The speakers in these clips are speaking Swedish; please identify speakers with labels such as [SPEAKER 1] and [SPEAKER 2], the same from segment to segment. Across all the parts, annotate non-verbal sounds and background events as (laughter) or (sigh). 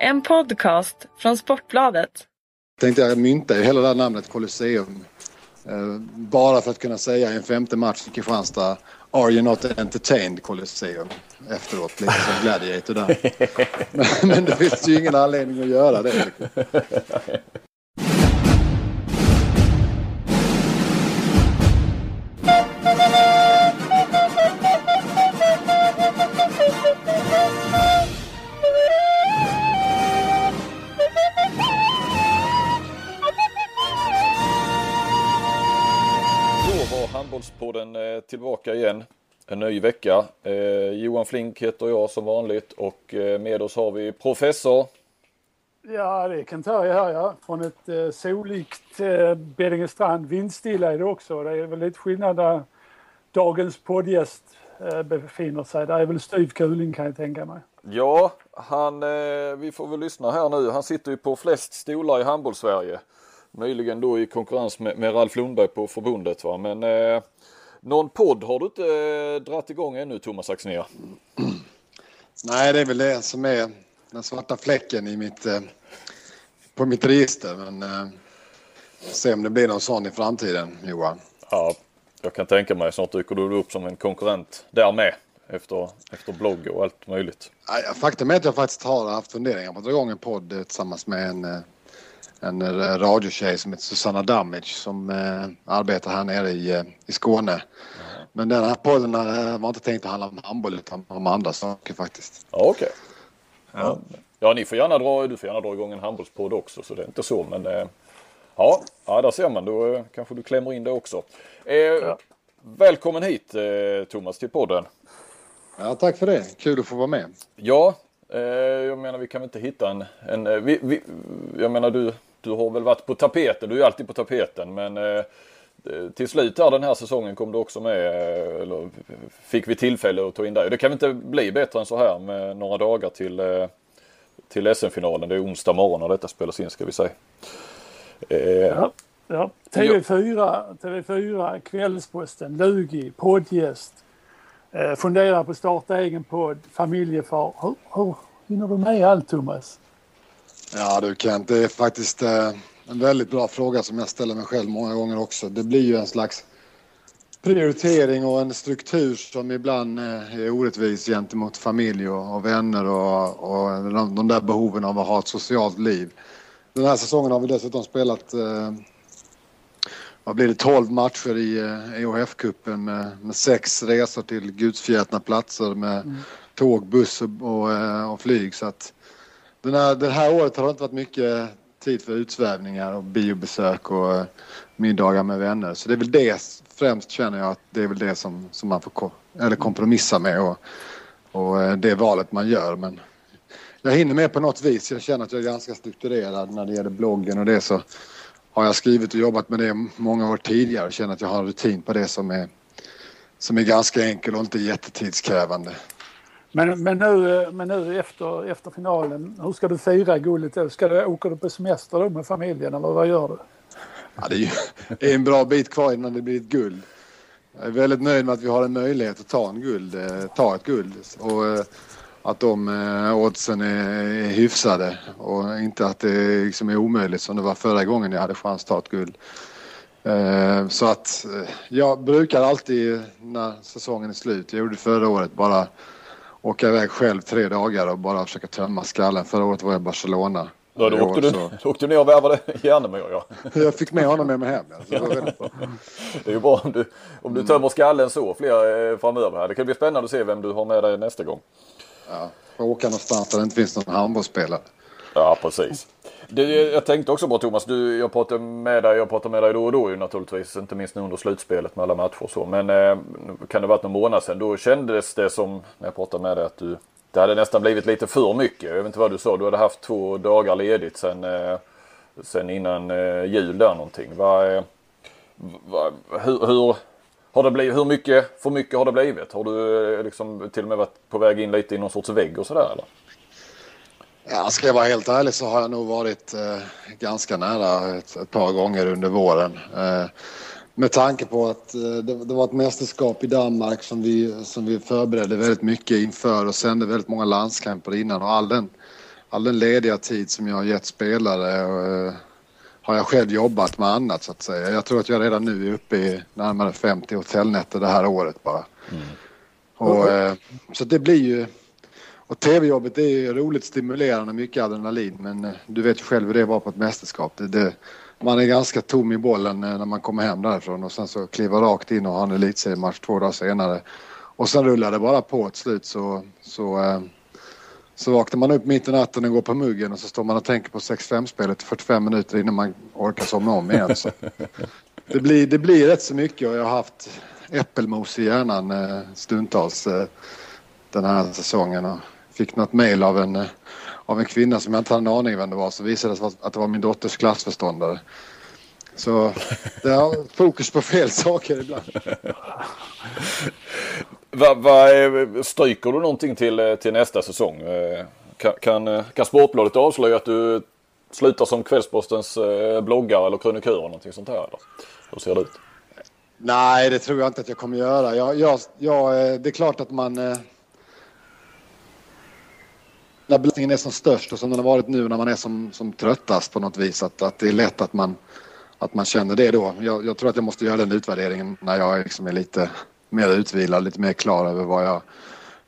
[SPEAKER 1] En podcast från Sportbladet.
[SPEAKER 2] Tänkte jag mynta hela det här namnet Colosseum. Eh, bara för att kunna säga en femte match i Kristianstad Are you not entertained Colosseum? Efteråt, lite som Gladiator där. (laughs) men, men det finns ju ingen anledning att göra det.
[SPEAKER 3] Tillbaka igen. En ny vecka. Eh, Johan Flink heter jag som vanligt och eh, med oss har vi professor.
[SPEAKER 4] Ja, det kan ta här ja. Från ett eh, solikt eh, Beddingestrand. Vindstilla är det också. Det är väl lite skillnad där dagens poddgäst eh, befinner sig. Det är väl styv kuling kan jag tänka mig.
[SPEAKER 3] Ja, han, eh, vi får väl lyssna här nu. Han sitter ju på flest stolar i handbollssverige. Möjligen då i konkurrens med, med Ralf Lundberg på förbundet va. Men eh, någon podd har du inte eh, dratt igång ännu Thomas Axnér?
[SPEAKER 2] Nej, det är väl det som är den svarta fläcken i mitt, eh, på mitt register. Men eh, se om det blir någon sån i framtiden, Johan.
[SPEAKER 3] Ja, jag kan tänka mig. Snart dyker du upp som en konkurrent där med. Efter, efter blogg och allt möjligt.
[SPEAKER 2] Nej, Faktum är att jag faktiskt har haft funderingar på att dra igång en podd eh, tillsammans med en, eh, en eh, radiotjej som heter Susanna Damage som eh, arbetar här nere i, eh, i Skåne. Men den här podden eh, var inte tänkt att handla om handboll utan om andra saker faktiskt.
[SPEAKER 3] Ja, okej. Ja. ja, ni får gärna dra, du får gärna dra igång en handbollspodd också så det är inte så men eh, ja, ja, där ser man. Då eh, kanske du klämmer in det också. Eh, Välkommen hit eh, Thomas till podden.
[SPEAKER 2] Ja, tack för det. Kul att få vara med.
[SPEAKER 3] Ja, eh, jag menar vi kan väl inte hitta en, en vi, vi, jag menar du, du har väl varit på tapeten, du är ju alltid på tapeten men eh, till slut här den här säsongen kom du också med, eh, eller fick vi tillfälle att ta in dig. Det kan väl inte bli bättre än så här med några dagar till, eh, till SM-finalen. Det är onsdag morgon när detta spelas in ska vi säga. Eh,
[SPEAKER 4] Ja. Ja. TV4, TV4, Kvällsposten, Lugi, poddgäst. Eh, funderar på att starta egen podd, familjefar. Hur, hur hinner du med allt Thomas?
[SPEAKER 2] Ja du Kent, det är faktiskt eh, en väldigt bra fråga som jag ställer mig själv många gånger också. Det blir ju en slags prioritering och en struktur som ibland eh, är orättvis gentemot familj och, vänner och, och de, de där behoven av att ha ett socialt liv. Den här säsongen har vi dessutom spelat eh, vad blir det, 12 matcher i eh, EHF-cupen med, med sex resor till gudsfjätna platser med tåg, buss och, och, och flyg. Så att den här, det här året har det inte varit mycket tid för utsvävningar och biobesök och eh, middagar med vänner. Så det är väl det främst känner jag att det är väl det som, som man får ko- eller kompromissa med och, och eh, det valet man gör. Men jag hinner med på något vis. Jag känner att jag är ganska strukturerad när det gäller bloggen och det så har jag skrivit och jobbat med det många år tidigare och känner att jag har en rutin på det som är, som är ganska enkel och inte jättetidskrävande.
[SPEAKER 4] Men, men, nu, eh, men nu efter, efter finalen, hur ska du fira guldet då? Ska du, åker du på semester då med familjen eller vad gör du?
[SPEAKER 2] Ja, det är ju en bra bit kvar innan det blir ett guld. Jag är väldigt nöjd med att vi har en möjlighet att ta, en guld, eh, ta ett guld. Och eh, att de oddsen är, hyfsade och inte att det liksom är omöjligt som det var förra gången jag hade chans att ta ett guld. Så att jag brukar alltid när säsongen är slut, jag gjorde det förra året, bara åka iväg själv tre dagar och bara försöka tömma skallen. Förra året var jag i Barcelona.
[SPEAKER 3] då, (laughs) då åkte, du,
[SPEAKER 2] så-
[SPEAKER 3] då åkte du ner och värvade Järnemyr ja. (laughs)
[SPEAKER 2] Jag fick med honom med mig hem. Alltså, det var. (laughs)
[SPEAKER 3] Det är ju bra om du, om du tömmer skallen så fler eh, framöver. här. Det kan bli spännande att se vem du har med dig nästa gång.
[SPEAKER 2] Ja, åka någonstans där det inte finns någon handbollsspelare.
[SPEAKER 3] Ja, precis. Det, jag tänkte också på Thomas, du, jag pratar med dig, jag pratar med dig då och då ju naturligtvis. Inte minst nu under slutspelet med alla matcher och så. Men eh, kan det varit någon månad sedan, då kändes det som, när jag pratade med dig, att du, det hade nästan blivit lite för mycket. Jag vet inte vad du sa, du hade haft två dagar ledigt sen, eh, sen innan eh, jul där någonting. Vad, eh, vad, hur, hur, har det blivit, hur mycket för mycket har det blivit? Har du eh, liksom till och med varit på väg in lite i någon sorts vägg och sådär eller?
[SPEAKER 2] Ja, ska jag vara helt ärlig så har jag nog varit eh, ganska nära ett, ett par gånger under våren. Eh, med tanke på att eh, det, det var ett mästerskap i Danmark som vi, som vi förberedde väldigt mycket inför och sände väldigt många landskamper innan och all den all den lediga tid som jag har gett spelare och, har jag själv jobbat med annat så att säga. Jag tror att jag redan nu är uppe i närmare 50 hotellnätter det här året bara. Mm. Och, eh, så det blir ju... Och tv-jobbet är ju roligt stimulerande, mycket adrenalin. Men eh, du vet ju själv hur det var på ett mästerskap. Det, det, man är ganska tom i bollen eh, när man kommer hem därifrån och sen så kliva rakt in och ha en elitseriematch två dagar senare. Och sen rullar det bara på ett slut så, så eh, så vaknar man upp mitt i natten och går på muggen och så står man och tänker på 6-5-spelet 45 minuter innan man orkar somna om igen. Så (laughs) det, blir, det blir rätt så mycket och jag har haft äppelmos i hjärnan stundtals den här säsongen. Fick något mail av en, eh, av en kvinna som jag inte hade en aning vem det var så visade det sig att det var min dotters klassförståndare. Så (laughs) det har fokus på fel saker ibland.
[SPEAKER 3] Va, va, stryker du någonting till, eh, till nästa säsong? Eh, kan, kan, eh, kan Sportbladet avslöja att du slutar som Kvällspostens bloggare eller krönikör eller någonting sånt här? Eller? Hur ser det ut?
[SPEAKER 2] Nej, det tror jag inte att jag kommer göra. Jag, jag, jag, det är klart att man... När belastningen är som störst och som den har varit nu när man är som, som tröttast på något vis. Att, att det är lätt att man, att man känner det då. Jag, jag tror att jag måste göra den utvärderingen när jag liksom är lite mer utvilad, lite mer klar över vad jag,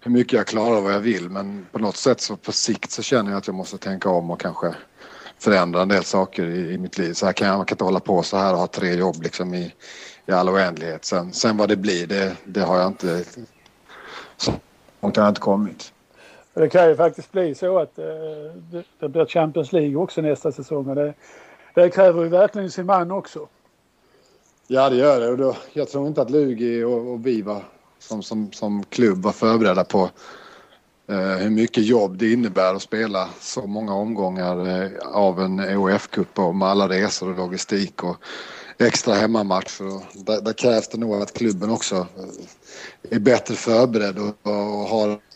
[SPEAKER 2] hur mycket jag klarar och vad jag vill. Men på något sätt så på sikt så känner jag att jag måste tänka om och kanske förändra en del saker i, i mitt liv. Så här kan jag, man kan inte hålla på så här och ha tre jobb liksom i, i all oändlighet. Sen, sen vad det blir, det, det har jag inte... Så långt har jag inte kommit.
[SPEAKER 4] Det kan ju faktiskt bli så att eh, det blir Champions League också nästa säsong. Och det, det kräver ju verkligen sin man också.
[SPEAKER 2] Ja, det gör det. Och då, jag tror inte att Lugi och, och vi var, som, som, som klubb var förberedda på eh, hur mycket jobb det innebär att spela så många omgångar eh, av en EOF-cup och med alla resor och logistik och extra hemmamatcher. Där, där krävs det nog att klubben också eh, är bättre förberedd och, och har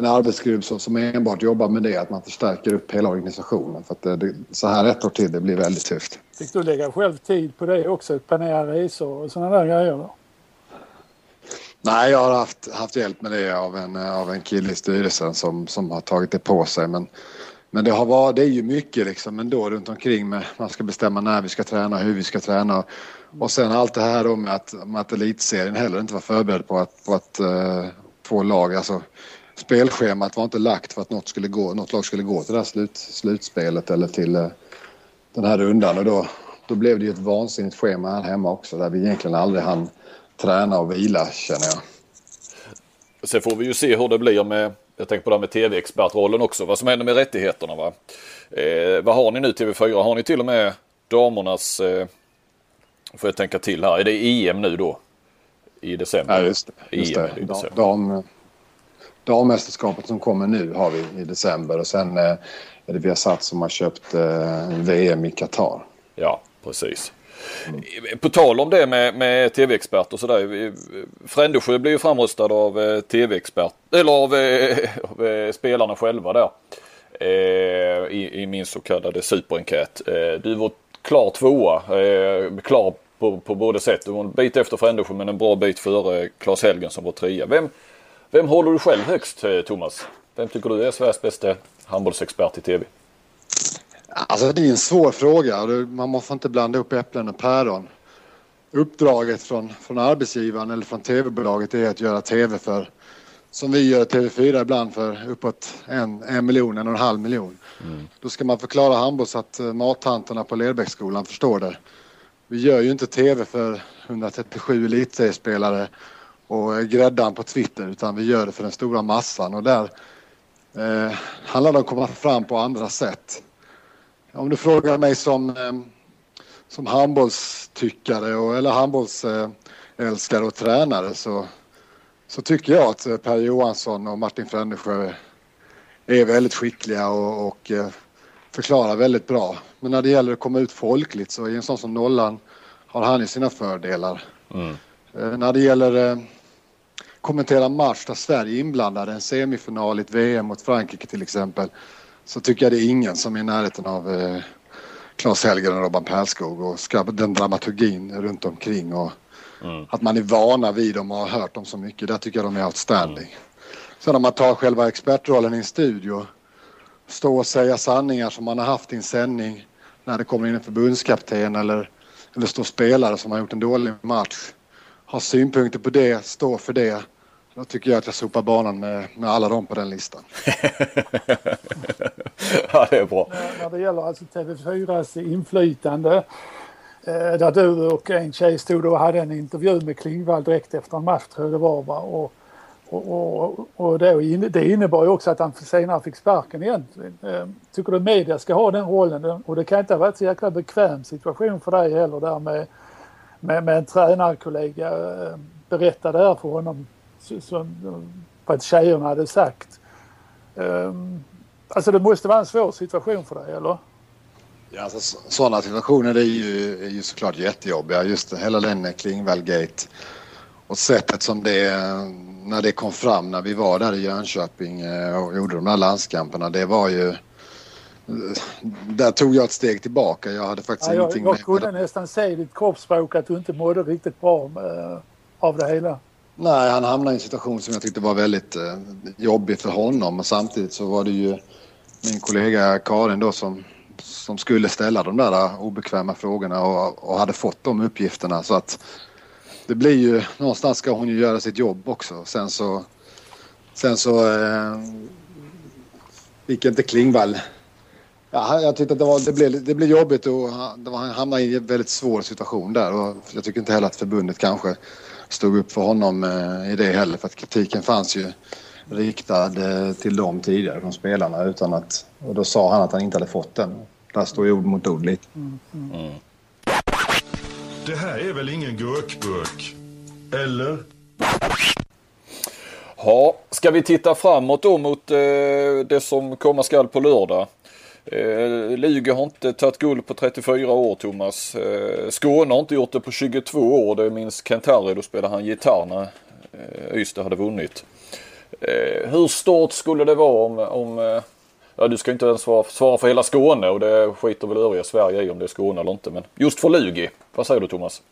[SPEAKER 2] en arbetsgrupp som, som enbart jobbar med det, att man förstärker upp hela organisationen. För att det, det, så här ett år till, det blir väldigt tufft.
[SPEAKER 4] Fick du lägga själv tid på det också? Planera resor och sådana där grejer? Då?
[SPEAKER 2] Nej, jag har haft, haft hjälp med det av en, av en kille i styrelsen som, som har tagit det på sig. Men, men det, har varit, det är ju mycket liksom ändå runt omkring med man ska bestämma när vi ska träna, hur vi ska träna. Och sen allt det här då med att, med att elitserien heller inte var förberedd på att, på att uh, två lag, alltså spelschemat var inte lagt för att något, skulle gå, något lag skulle gå till det här slut, slutspelet eller till uh, den här rundan. Och då, då blev det ju ett vansinnigt schema här hemma också där vi egentligen aldrig hann träna och vila känner jag.
[SPEAKER 3] Sen får vi ju se hur det blir med, jag tänker på det här med tv-expertrollen också, vad som händer med rättigheterna va. Eh, vad har ni nu TV4? Har ni till och med damernas, eh, får jag tänka till här, är det EM nu då? I december?
[SPEAKER 2] Ja just det. Just EM det. December. Dam, dammästerskapet som kommer nu har vi i december och sen eh, är det Viasat som har köpt eh, VM i Qatar.
[SPEAKER 3] Ja, precis. Mm. På tal om det med, med tv-expert och sådär. Frändesjö blir ju framröstad av eh, tv-expert, eller av, eh, (laughs) av eh, spelarna själva där. Eh, I, I min så kallade superenkät. Eh, du var klar tvåa, eh, klar på, på både sätt. Du var en bit efter Frändesjö men en bra bit före Claes Helgen som var trea. Vem, vem håller du själv högst Thomas? Vem tycker du är Sveriges bästa handbollsexpert i tv?
[SPEAKER 2] Alltså det är en svår fråga. Man måste inte blanda upp äpplen och päron. Uppdraget från, från arbetsgivaren eller från tv-bolaget är att göra tv för, som vi gör TV4 ibland, för uppåt en, en miljon, en och en halv miljon. Mm. Då ska man förklara handboll så att eh, mattanterna på Lerbäcksskolan förstår det. Vi gör ju inte tv för 137 elitseriespelare och gräddan på Twitter utan vi gör det för den stora massan och där eh, handlar det om att komma fram på andra sätt. Om du frågar mig som, eh, som handbollstyckare och, eller handbollsälskare och tränare så, så tycker jag att eh, Per Johansson och Martin Frändesjö är väldigt skickliga och, och eh, förklarar väldigt bra. Men när det gäller att komma ut folkligt så i en sån som Nollan har han ju sina fördelar. Mm. När det gäller kommentera match där Sverige är inblandade, en semifinal i ett VM mot Frankrike till exempel, så tycker jag det är ingen som är i närheten av eh, Claes Hellgren och Robban Perskog och ska, den dramaturgin runt omkring och mm. att man är vana vid dem och har hört dem så mycket. Där tycker jag de är outstanding. Mm. Sen om man tar själva expertrollen i en studio stå och säga sanningar som man har haft i en sändning när det kommer in en förbundskapten eller, eller står spelare som har gjort en dålig match. Ha synpunkter på det, stå för det. Då tycker jag att jag sopar banan med, med alla dem på den listan. (laughs)
[SPEAKER 3] ja, det är bra.
[SPEAKER 4] När det gäller alltså TV4s inflytande eh, där du och en tjej stod och hade en intervju med Klingvall direkt efter en match tror jag det var. Va? Och, och, och, och det, det innebar ju också att han senare fick sparken egentligen. Eh, tycker du media ska ha den rollen? Och det kan inte ha varit så jäkla bekväm situation för dig heller där med, med, med en tränarkollega eh, berättade det här för honom som, på tjejerna hade sagt. Um, alltså det måste vara en svår situation för dig eller?
[SPEAKER 2] Ja, alltså, sådana situationer är ju, är ju såklart jättejobbiga. Just hela den Klingvall-gate och sättet som det när det kom fram när vi var där i Jönköping eh, och gjorde de där landskamperna. Det var ju... Där tog jag ett steg tillbaka. Jag hade faktiskt
[SPEAKER 4] ja, jag,
[SPEAKER 2] ingenting
[SPEAKER 4] jag med. Jag kunde nästan se i ditt kroppsspråk att du inte mådde riktigt bra med, av det hela.
[SPEAKER 2] Nej, han hamnade i en situation som jag tyckte var väldigt eh, jobbig för honom. Och samtidigt så var det ju min kollega Karin då som, som skulle ställa de där obekväma frågorna och, och hade fått de uppgifterna. Så att det blir ju, någonstans ska hon ju göra sitt jobb också. Sen så, sen så eh, fick inte Klingvall Ja, jag tyckte att det, var, det, blev, det blev jobbigt och han hamnade i en väldigt svår situation där. Och jag tycker inte heller att förbundet kanske stod upp för honom eh, i det heller. För att kritiken fanns ju riktad eh, till dem tidigare, från spelarna. Utan att, och då sa han att han inte hade fått den. Där står ju ord mot ord lite. Mm, mm.
[SPEAKER 5] Det här är väl ingen gurkburk? Eller?
[SPEAKER 3] Ja, ska vi titta framåt då mot eh, det som komma skall på lördag? Eh, Lugi har inte tagit guld på 34 år Thomas. Eh, Skåne har inte gjort det på 22 år. Det minns Kent Harry, då spelade han gitarr när eh, Ystad hade vunnit. Eh, hur stort skulle det vara om, om eh, ja du ska inte ens svara, svara för hela Skåne och det skiter väl övriga Sverige i om det är Skåne eller inte. Men just för Lugi, vad säger du Thomas?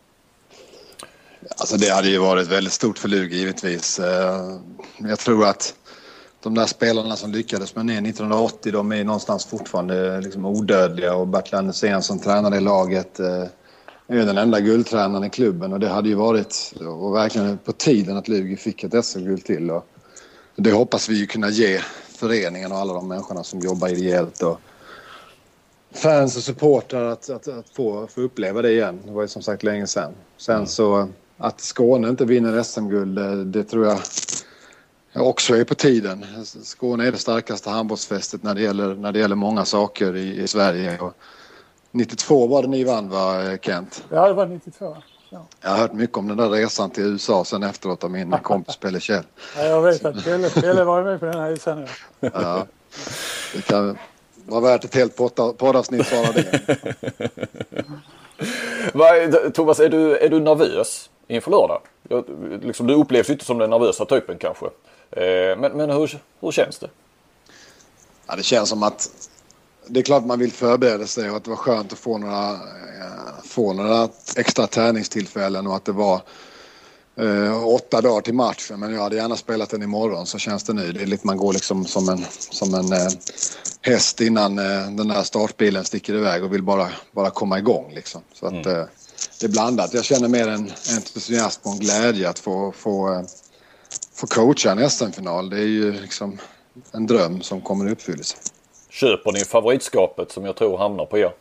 [SPEAKER 2] Alltså det hade ju varit väldigt stort för Lugi givetvis. Eh, jag tror att de där spelarna som lyckades med ner 1980 de är någonstans fortfarande liksom odödliga och Bertil Andersén som tränade i laget eh, är den enda guldtränaren i klubben och det hade ju varit och verkligen på tiden att Lugi fick ett SM-guld till. Och det hoppas vi ju kunna ge föreningen och alla de människorna som jobbar ideellt och fans och supportrar att, att, att få, få uppleva det igen. Det var ju som sagt länge sedan. Sen mm. så att Skåne inte vinner SM-guld, det, det, tror jag också är på tiden. Skåne är det starkaste handbollsfästet när det gäller, när det gäller många saker i, i Sverige. Och 92 var det ni vann va, Kent?
[SPEAKER 4] Ja, det var 92.
[SPEAKER 2] Ja. Jag har hört mycket om den där resan till USA sen efteråt av min kompis Pelle Kjell.
[SPEAKER 4] Ja, jag vet att Pelle, Pelle var med på den här resan.
[SPEAKER 2] Ja. ja, det kan vara värt ett helt poddavsnitt bara (laughs) det.
[SPEAKER 3] Thomas, är du, är du nervös inför lördag? liksom, du upplevs inte som den nervösa typen kanske. Eh, men, men hur, hur känns det?
[SPEAKER 2] Ja, det känns som att det är klart man vill förbereda sig och att det var skönt att få några, eh, få några extra träningstillfällen och att det var eh, åtta dagar till matchen. Men jag hade gärna spelat den imorgon så känns det nu. Det är lite, man går liksom som en, som en eh, häst innan eh, den där startbilen sticker iväg och vill bara, bara komma igång liksom. Så att mm. eh, det är blandat. Jag känner mer en entusiasm och en glädje att få, få, få coacha en SM-final. Det är ju liksom en dröm som kommer i uppfyllelse.
[SPEAKER 3] Köper ni favoritskapet som jag tror hamnar på er?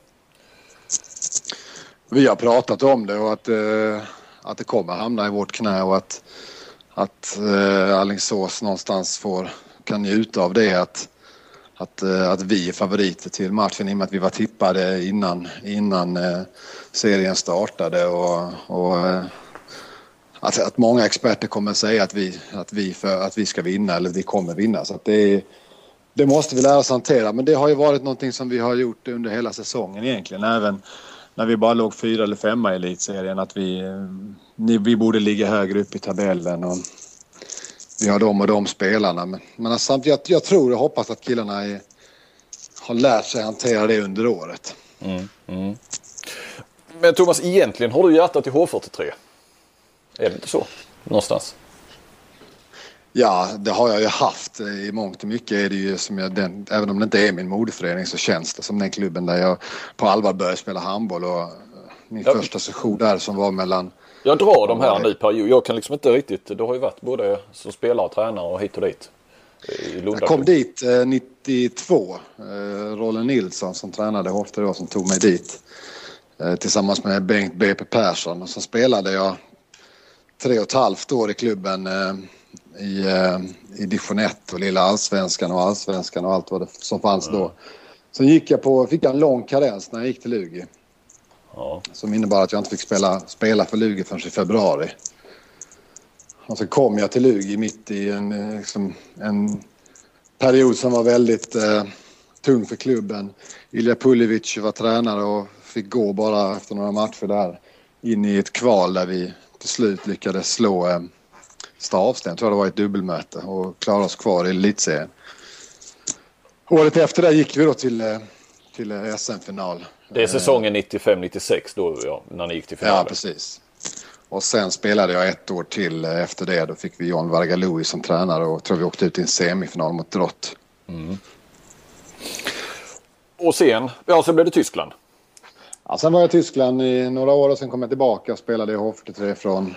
[SPEAKER 2] Vi har pratat om det och att, eh, att det kommer hamna i vårt knä och att, att eh, Alingsås någonstans får, kan njuta av det. Att, att, eh, att vi är favoriter till matchen i och med att vi var tippade innan, innan eh, serien startade. Och, och eh, att, att många experter kommer säga att vi, att, vi för, att vi ska vinna eller vi kommer vinna. Så det är, det måste vi lära oss hantera. Men det har ju varit någonting som vi har gjort under hela säsongen egentligen. Även när vi bara låg fyra eller femma i elitserien. Att vi, vi borde ligga högre upp i tabellen. Och vi har de och de spelarna. Men, men alltså, jag, jag tror och hoppas att killarna är, har lärt sig hantera det under året. Mm, mm.
[SPEAKER 3] Men Thomas, egentligen har du hjärtat i H43? Är det inte så? Någonstans?
[SPEAKER 2] Ja, det har jag ju haft. I mångt och mycket är det ju som jag, den, även om det inte är min moderförening så känns det som den klubben där jag på allvar började spela handboll och min
[SPEAKER 3] Ja.
[SPEAKER 2] första session där som var mellan
[SPEAKER 3] Jag drar de här nu period. Jag kan liksom inte riktigt. Du har ju varit både som spelare och tränare och hit och dit.
[SPEAKER 2] Jag kom dit eh, 92. Eh, Rolle Nilsson som tränade Hofte då som tog mig dit. Eh, tillsammans med Bengt BP Persson. Och så spelade jag tre och ett halvt år i klubben eh, i, eh, i division 1 och lilla allsvenskan och allsvenskan och allt vad det som fanns då. Sen gick jag på, fick jag en lång karens när jag gick till Lugi.
[SPEAKER 3] Ja.
[SPEAKER 2] Som innebar att jag inte fick spela, spela för Lugi förrän i februari. Och så kom jag till Lugi mitt i en, eh, liksom, en period som var väldigt eh, tung för klubben. Ilja Puljevic var tränare och fick gå bara efter några matcher där in i ett kval där vi till slut lyckades slå eh, Stavsten. Jag tror det var ett dubbelmöte och klara oss kvar i elitserien. Året efter det gick vi då till, eh, till eh, SM-final.
[SPEAKER 3] Det är säsongen 95-96 då ja, när ni gick till
[SPEAKER 2] Ja,
[SPEAKER 3] finalen.
[SPEAKER 2] precis. Och sen spelade jag ett år till efter det. Då fick vi John Varga som tränare och tror vi åkte ut i en semifinal mot Drott.
[SPEAKER 3] och sen, ja så blev det Tyskland.
[SPEAKER 2] Ja, sen var jag i Tyskland i några år och sen kom jag tillbaka och spelade i H43 från,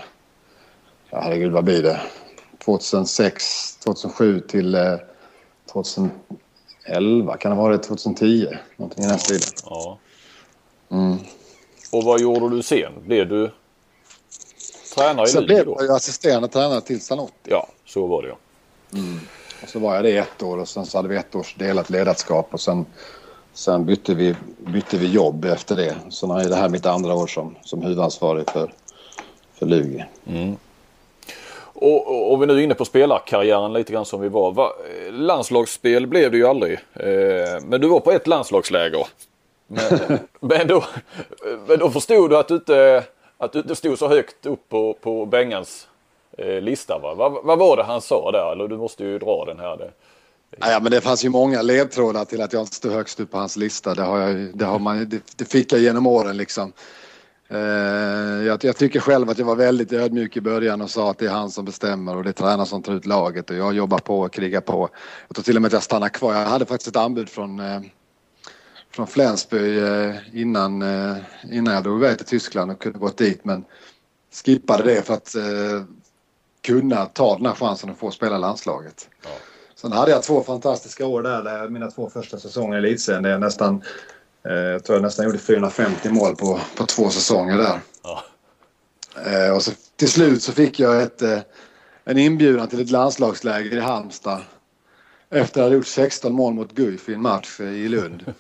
[SPEAKER 2] ja herregud vad blir det, 2006, 2007 till eh, 2011 kan det vara det, 2010, någonting i den stilen.
[SPEAKER 3] Ja.
[SPEAKER 2] Mm.
[SPEAKER 3] Och vad gjorde du sen? Blev du tränare i
[SPEAKER 2] Sen
[SPEAKER 3] Luleå
[SPEAKER 2] blev
[SPEAKER 3] då?
[SPEAKER 2] jag assisterande tränare till Sanotti.
[SPEAKER 3] Ja, så var det ja.
[SPEAKER 2] Och så var jag det ett år och sen så hade vi ett års delat ledarskap och sen, sen bytte, vi, bytte vi jobb efter det. Så nu är det här mitt andra år som, som huvudansvarig för, för Lugi.
[SPEAKER 3] Och, och, och vi är nu inne på spelarkarriären lite grann som vi var. Va, landslagsspel blev det ju aldrig. Eh, men du var på ett landslagsläger. Men, (laughs) men, då, men då förstod du att du inte, att du inte stod så högt upp på, på Bengans eh, lista. Va? Vad, vad var det han sa där? Eller du måste ju dra den här. Det.
[SPEAKER 2] Ja, men det fanns ju många ledtrådar till att jag inte stod högst upp på hans lista. Det, har jag, det, har man, det, det fick jag genom åren liksom. Eh, jag, jag tycker själv att jag var väldigt ödmjuk i början och sa att det är han som bestämmer och det är tränaren som tar ut laget och jag jobbar på och krigar på. Jag tror till och med att jag stannar kvar. Jag hade faktiskt ett anbud från, eh, från Flensburg eh, innan, innan jag drog iväg till Tyskland och kunde gått dit men skippade det för att kunna ta den här chansen att få spela i landslaget. Sen hade jag två fantastiska år där, där mina två första säsonger i elitserien. Nästan, eh, jag tror jag nästan gjorde 450 mål på, på två säsonger där.
[SPEAKER 3] Ja.
[SPEAKER 2] Eh, och så, till slut så fick jag ett, eh, en inbjudan till ett landslagsläger i Halmstad. Efter att hade gjort 16 mål mot Guif i en match i Lund.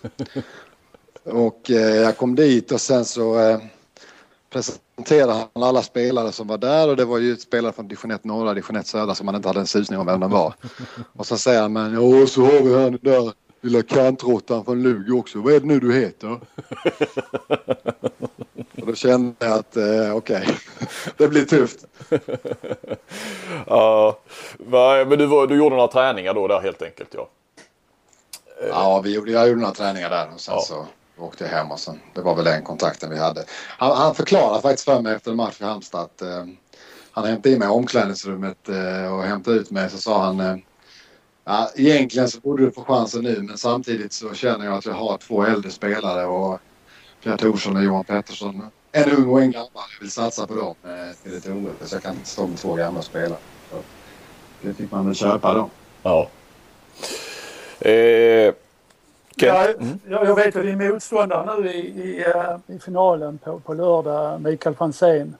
[SPEAKER 2] (laughs) och eh, jag kom dit och sen så eh, presenterade han alla spelare som var där och det var ju spelare från division 1 norra, division 1 södra som man inte hade en susning om vem de var. (laughs) Och så säger han, men ja, så har vi han den där lilla kantråttan från Lugi också. Vad är det nu du heter? (laughs) och då kände jag att eh, okej, (laughs) det blir tufft.
[SPEAKER 3] Ja, men du, var, du gjorde några träningar då där helt enkelt ja.
[SPEAKER 2] Ja, vi gjorde, jag gjorde några träningar där och sen
[SPEAKER 3] Ja.
[SPEAKER 2] så åkte jag hem och sen, det var väl den kontakten vi hade. Han, han förklarade faktiskt för mig efter en match i Halmstad att eh, han hämtade in mig i omklädningsrummet eh, och hämtade ut mig så sa han eh, ja, egentligen så borde du få chansen nu men samtidigt så känner jag att jag har två äldre spelare och Pierre Thorsson och Johan Pettersson. En ung och en gammal. Jag vill satsa på dem eh, till ett OS så jag kan inte stå med två gamla spelare. Så det fick man väl köpa då.
[SPEAKER 3] ja. Eh,
[SPEAKER 4] Ja,
[SPEAKER 3] Kent?
[SPEAKER 4] jag, jag vet att din motståndare nu i, i, eh, i finalen på, på lördag, Mikael Franzén.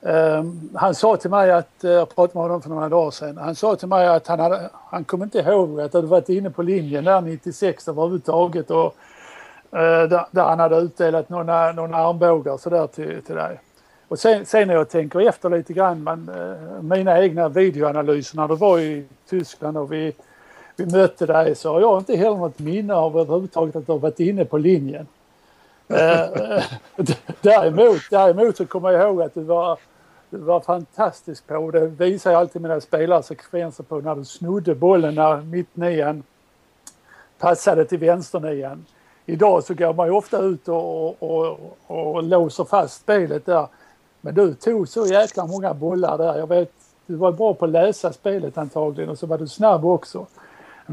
[SPEAKER 4] Um, han sa till mig att, eh, jag pratade med honom för några dagar sedan, han sa till mig att han, hade, han kom inte ihåg att du varit inne på linjen där 96 överhuvudtaget och eh, där, där han hade utdelat några, några armbågar sådär till, till dig. Och sen, sen när jag tänker efter lite grann, men, eh, mina egna videoanalyser när du var i Tyskland och vi vi mötte dig så har jag inte heller något minne av överhuvudtaget att du har varit inne på linjen. (laughs) Eh, (laughs) däremot, däremot så kommer jag ihåg att du var, du var fantastisk på, det visar jag alltid mina spelarsekvenser på, när du snodde bollen när mittnian passade till vänsternian. Idag så går man ju ofta ut och, och, och, och låser fast spelet där. Men du tog så jäkla många bollar där. Jag vet du var bra på att läsa spelet antagligen och så var du snabb också.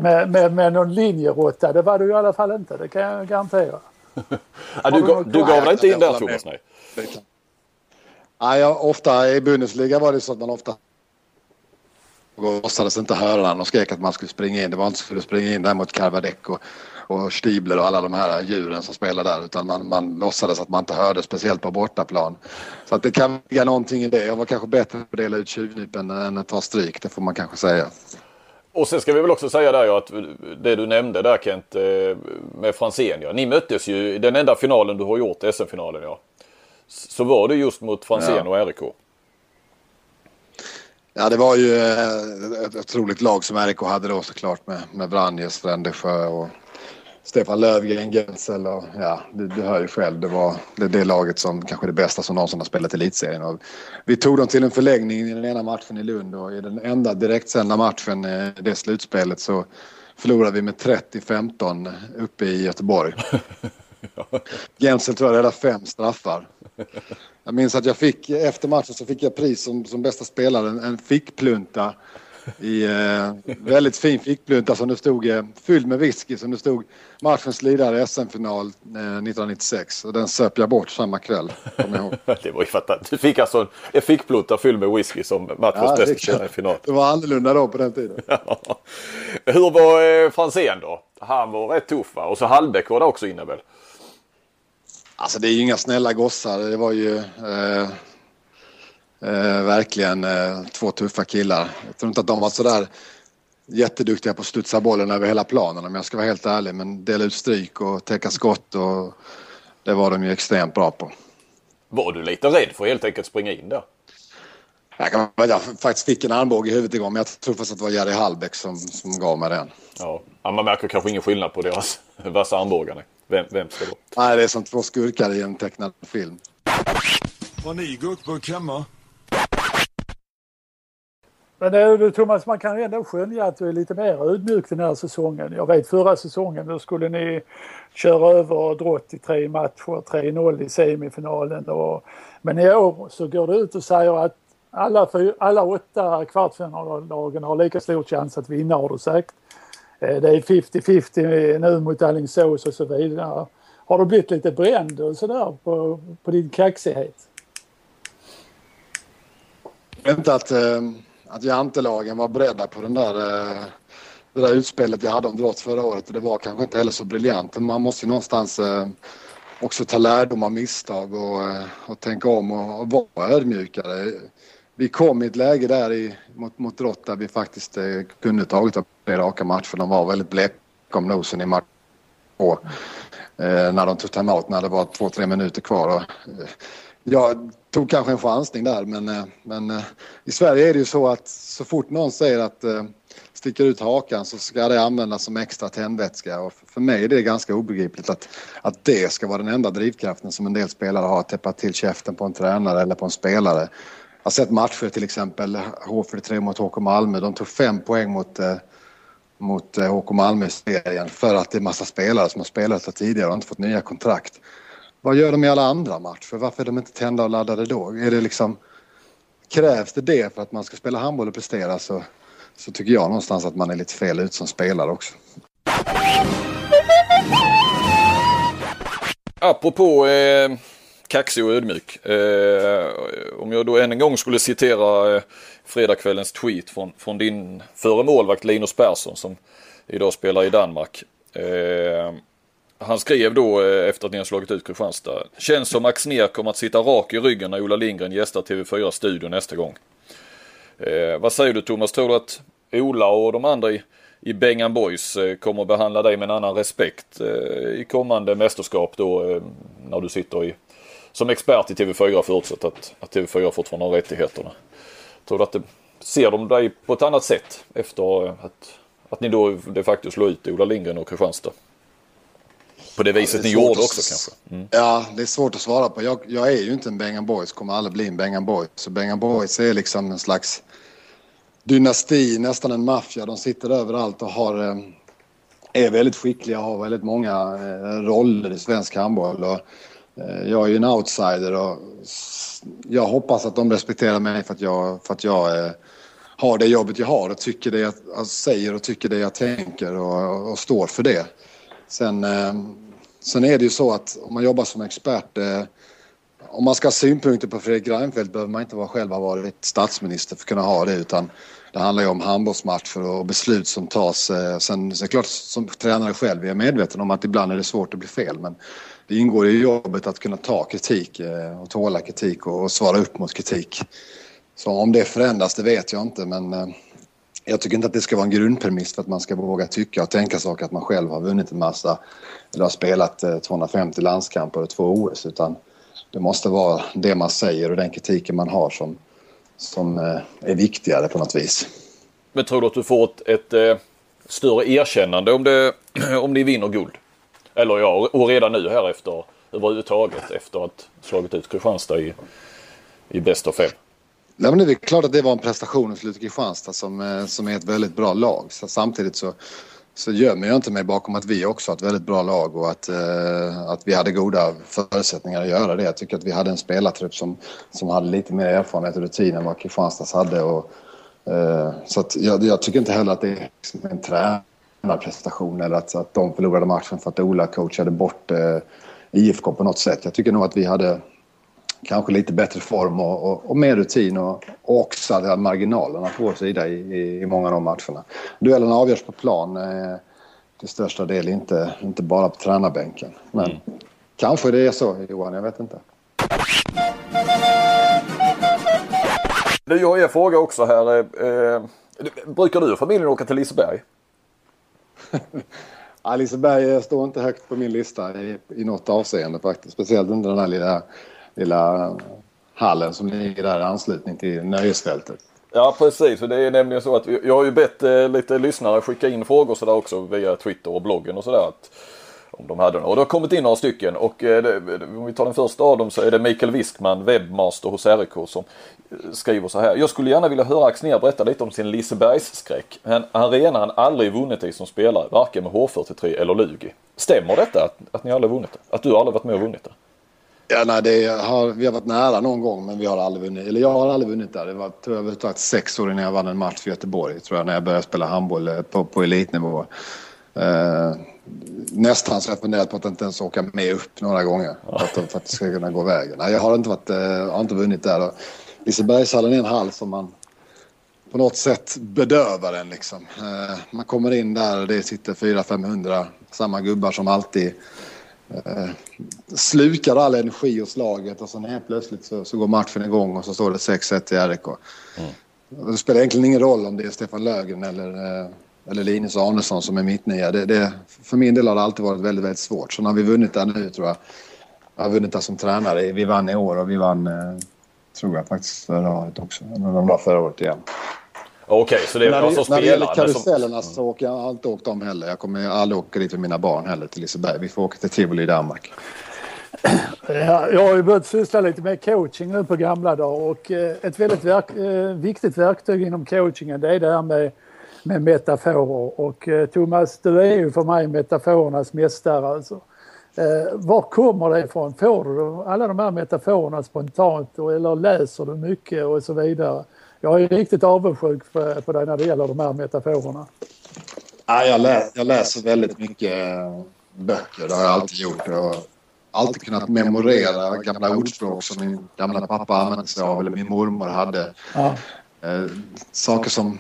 [SPEAKER 4] Med, med, med någon linjeråtta, det var du i alla fall inte, det kan jag garantera. (laughs)
[SPEAKER 3] ja, du, gav, du gav dig inte in där Thomas? Nej.
[SPEAKER 2] Nej, jag, ofta i Bundesliga var det så att man ofta låtsades inte höra den och skrek att man skulle springa in. Det var inte skulle springa in där mot Carvadec och, och Stibler och alla de här djuren som spelar där utan man, man låtsades att man inte hörde speciellt på bortaplan. Så att det kan ligga någonting i det. Jag var kanske bättre på att dela ut tjuvnypen än att ta stryk, det får man kanske säga.
[SPEAKER 3] Och sen ska vi väl också säga där ja, att det du nämnde där Kent eh, med Franzén ja. Ni möttes ju i den enda finalen du har gjort, SM-finalen ja. Så var det just mot Franzén ja. och RIK.
[SPEAKER 2] Ja, det var ju eh, ett otroligt lag som RIK hade då såklart med, med Vranjes, Frändesjö och Stefan Löfgren, Gensel och ja, du, du hör ju själv. Det var det, det laget som kanske det bästa som någonsin har spelat i elitserien. Och vi tog dem till en förlängning i den ena matchen i Lund och i den enda direktsända matchen i det slutspelet så förlorade vi med 30-15 uppe i Göteborg. (laughs) Gensel tror jag räddade fem straffar. Jag minns att jag fick, efter matchen så fick jag pris som, som bästa spelare, en fickplunta i eh, väldigt fin fickplunta som det stod eh, fylld med whisky som det stod matchens ledare SM-final eh, 1996 och den söp jag bort samma kväll. (laughs)
[SPEAKER 3] det var ju fattat. Du fick alltså en fickplunta fylld med whisky som matchens ja, bästa i final.
[SPEAKER 2] Det var annorlunda då på den tiden. (laughs)
[SPEAKER 3] Hur var eh, Franzén då? Han var rätt tuff va? Och så Hallbäck var det också inne väl?
[SPEAKER 2] Alltså det är ju inga snälla gossar. Det var ju eh, eh, verkligen eh, två tuffa killar. Jag tror inte att de var sådär jätteduktiga på att studsa bollen över hela planen om jag ska vara helt ärlig. Men dela ut stryk och täcka skott och det var de ju extremt bra på.
[SPEAKER 3] Var du lite rädd för att helt enkelt springa in där?
[SPEAKER 2] Jag, kan, jag faktiskt fick en armbåge i huvudet igår men jag tror faktiskt att det var Jerry Hallbäck som, som gav mig den.
[SPEAKER 3] Ja, man märker kanske ingen skillnad på deras (laughs) vassa armbågar. Vem, vem ska då?
[SPEAKER 2] Nej, det är som två skurkar i en tecknad film.
[SPEAKER 5] Har ni gurkburk hemma?
[SPEAKER 4] Men du Thomas, man kan ändå skönja att du är lite mer ödmjuk den här säsongen. Jag vet förra säsongen då skulle ni köra över Drott i tre matcher, 3-0 i semifinalen. Och, men i år så går du ut och säger att alla, fyr, alla åtta kvartsfinallagen har lika stor chans att vinna har du sagt. Eh, det är 50-50 nu mot Alingsås och så vidare. Har du blivit lite bränd och sådär på, på din kaxighet?
[SPEAKER 2] Jag Inte att, eh, att jantelagen var beredda på den där, eh, det där utspelet jag hade om Drott förra året. Det var kanske inte heller så briljant. Man måste ju någonstans eh, också ta lärdom av misstag och, eh, och tänka om och, och vara ödmjukare vi kom i ett läge där i, mot, mot Drott där vi faktiskt eh, kunde tagit upp flera raka matcher. De var väldigt bleka om nosen i match på Eh, när de tog timeout när det var två, tre minuter kvar. Och, eh, jag tog kanske en chansning där men, eh, men eh, i Sverige är det ju så att så fort någon säger att eh, sticker ut hakan så ska det användas som extra tändvätska. Och för mig är det ganska obegripligt att, att det ska vara den enda drivkraften som en del spelare har. Att täppa till käften på en tränare eller på en spelare Jag har sett matcher till exempel H43 mot HK Malmö. De tog fem poäng mot, mot HK Malmö i serien för att det är massa spelare som har spelat där tidigare och inte fått nya kontrakt. Vad gör de i alla andra matcher? Varför är de inte tända och laddade då? Är det liksom, krävs det det för att man ska spela handboll och prestera så, så tycker jag någonstans att man är lite fel ut som spelare också.
[SPEAKER 3] Apropå eh kaxig och ödmjuk. Eh, om jag då än en gång skulle citera eh, fredagskvällens tweet från, från din före målvakt Linus Persson som idag spelar i Danmark. Eh, han skrev då eh, efter att ni har slagit ut Kristianstad. Känns som Axnér kommer att sitta rak i ryggen när Ola Lindgren gästar TV4 Studio nästa gång. Eh, vad säger du Thomas? Tror du att Ola och de andra i, i Bengan Boys eh, kommer att behandla dig med en annan respekt eh, i kommande mästerskap då eh, när du sitter i som expert i TV4 förutsatt att, att TV4 fortfarande har rättigheterna. Tror du att det, ser de dig på ett annat sätt efter att, att ni då de facto slår ut Ola Lindgren och Kristianstad? På det viset ja, det ni gjorde också kanske?
[SPEAKER 2] Mm. Ja, det är svårt att svara på. Jag, jag är ju inte en Bengan Boys, kommer aldrig bli en Bengan Boys. Så Bengan Boys är liksom en slags dynasti, nästan en maffia. De sitter överallt och har, eh, är väldigt skickliga och har väldigt många eh, roller i svensk handboll. Och eh, jag är ju en outsider och jag hoppas att de respekterar mig för att jag, för att jag har det jobbet jag har och tycker det jag, jag säger och tycker det jag tänker och, och står för det. Sen, sen är det ju så att om man jobbar som expert eh, om man ska ha synpunkter på Fredrik Reinfeldt behöver man inte vara själv ha varit statsminister för att kunna ha det utan det handlar ju om handbollsmatcher och beslut som tas. Eh, sen så är det klart som tränare själv är jag medveten om att ibland är det svårt att bli fel men det ingår i jobbet att kunna ta kritik eh, och tåla kritik och svara upp mot kritik. Så om det förändras det vet jag inte men eh, jag tycker inte att det ska vara en grundpremiss för att man ska våga tycka och tänka saker att man själv har vunnit en massa eller har spelat eh, 250 landskamper och två OS utan det måste vara det man säger och den kritiken man har som, som eh, är viktigare på något vis.
[SPEAKER 3] Men tror du att du får ett, ett, ett större erkännande om, det, (clears throat) om ni vinner guld? Eller ja, och redan nu här efter överhuvudtaget efter att slagit ut Kristianstad i, i bäst av fem.
[SPEAKER 2] Nej, men det är klart att det var en prestation hos Luleå Kristianstad som, eh, som är ett väldigt bra lag. Så samtidigt så, så gömmer jag inte mig bakom att vi också har ett väldigt bra lag och att, eh, att vi hade goda förutsättningar att göra det. Jag tycker att vi hade en spelartrupp som, som hade lite mer erfarenhet och rutin än vad Kristianstads hade. Och, eh, så att jag, jag, tycker inte heller att det är liksom en tränarprestation eller att, att de förlorade matchen för att Ola coachade bort eh, IFK på något sätt. Jag tycker nog att vi hade kanske lite bättre form och, och, och mer rutin och, och också hade marginalerna på vår sida i, i, i många av de matcherna. Duellerna avgörs på plan eh, till största del, inte, inte bara på tränarbänken. Men mm. kanske det är så Johan, jag vet inte.
[SPEAKER 3] Du, jag har en fråga också här. Eh, brukar du och familjen åka till Liseberg? (laughs)
[SPEAKER 2] Liseberg står inte högt på min lista i, i något avseende faktiskt. Speciellt inte den här lilla, lilla hallen som ligger där i anslutning till nöjesfältet.
[SPEAKER 3] Ja precis, det är nämligen så att jag har ju bett eh, lite lyssnare skicka in frågor sådär också via Twitter och bloggen och sådär. Om de hade Och det har kommit in några stycken och eh, det, om vi tar den första av dem så är det Mikael Wiskman, webbmaster hos RIK som eh, skriver så här. Jag skulle gärna vilja höra Axnér berätta lite om sin Lisebergsskräck. En arena han aldrig vunnit i som spelare, varken med H43 eller Lugi. Stämmer detta att, att ni aldrig vunnit det? Att du aldrig varit med och vunnit det?
[SPEAKER 2] Ja, nej, det har, vi har varit nära någon gång men vi har aldrig vunnit. Eller jag har aldrig vunnit där. Det var överhuvudtaget sex år innan jag vann en match för Göteborg tror jag när jag började spela handboll eh, på, på elitnivå. Eh, nästan så jag funderat på att inte ens åka med upp några gånger för att, för att det ska kunna gå vägen. Nej, jag har inte, varit, eh, har inte vunnit där. Lisebergshallen är en hall som man på något sätt bedövar en liksom. Eh, man kommer in där och det sitter 400-500 samma gubbar som alltid eh, slukar all energi hos laget och sen helt plötsligt så, så går matchen igång och så står det 6-1 till RIK. Mm. Det spelar egentligen ingen roll om det är Stefan Löfgren eller, eh, eller Linus Arnesson som är mittnia. Det, det, för min del har det alltid varit väldigt, väldigt svårt. Så när vi vunnit där nu tror jag. Jag har vunnit där som tränare. Vi vann i år och vi vann, eh, tror jag faktiskt, förra året också. Eller de var förra året igen.
[SPEAKER 3] Okej, okay, så det är
[SPEAKER 2] när
[SPEAKER 3] alltså
[SPEAKER 2] spelarna? När det
[SPEAKER 3] gäller
[SPEAKER 2] karusellerna som... så åker jag inte åkt dem heller. Jag kommer aldrig åka dit med mina barn heller till Liseberg. Vi får åka till Tivoli i Danmark.
[SPEAKER 4] Ja, jag har ju börjat syssla lite med coaching nu på gamla dagar och eh, ett väldigt verk, eh, viktigt verktyg inom coachingen det är det här med, med metaforer. Och eh, Thomas, du är ju för mig metaforernas mästare alltså. Var kommer det ifrån? Får du alla de här metaforerna spontant eller läser du mycket och så vidare? Jag är riktigt avundsjuk på, på dig när det gäller de här metaforerna.
[SPEAKER 2] Ja, jag, lä jag läser väldigt mycket böcker, det har jag alltid gjort. Jag har alltid kunnat memorera gamla ordspråk som min gamla pappa använde sig av eller min mormor hade. Ja. Eh, saker som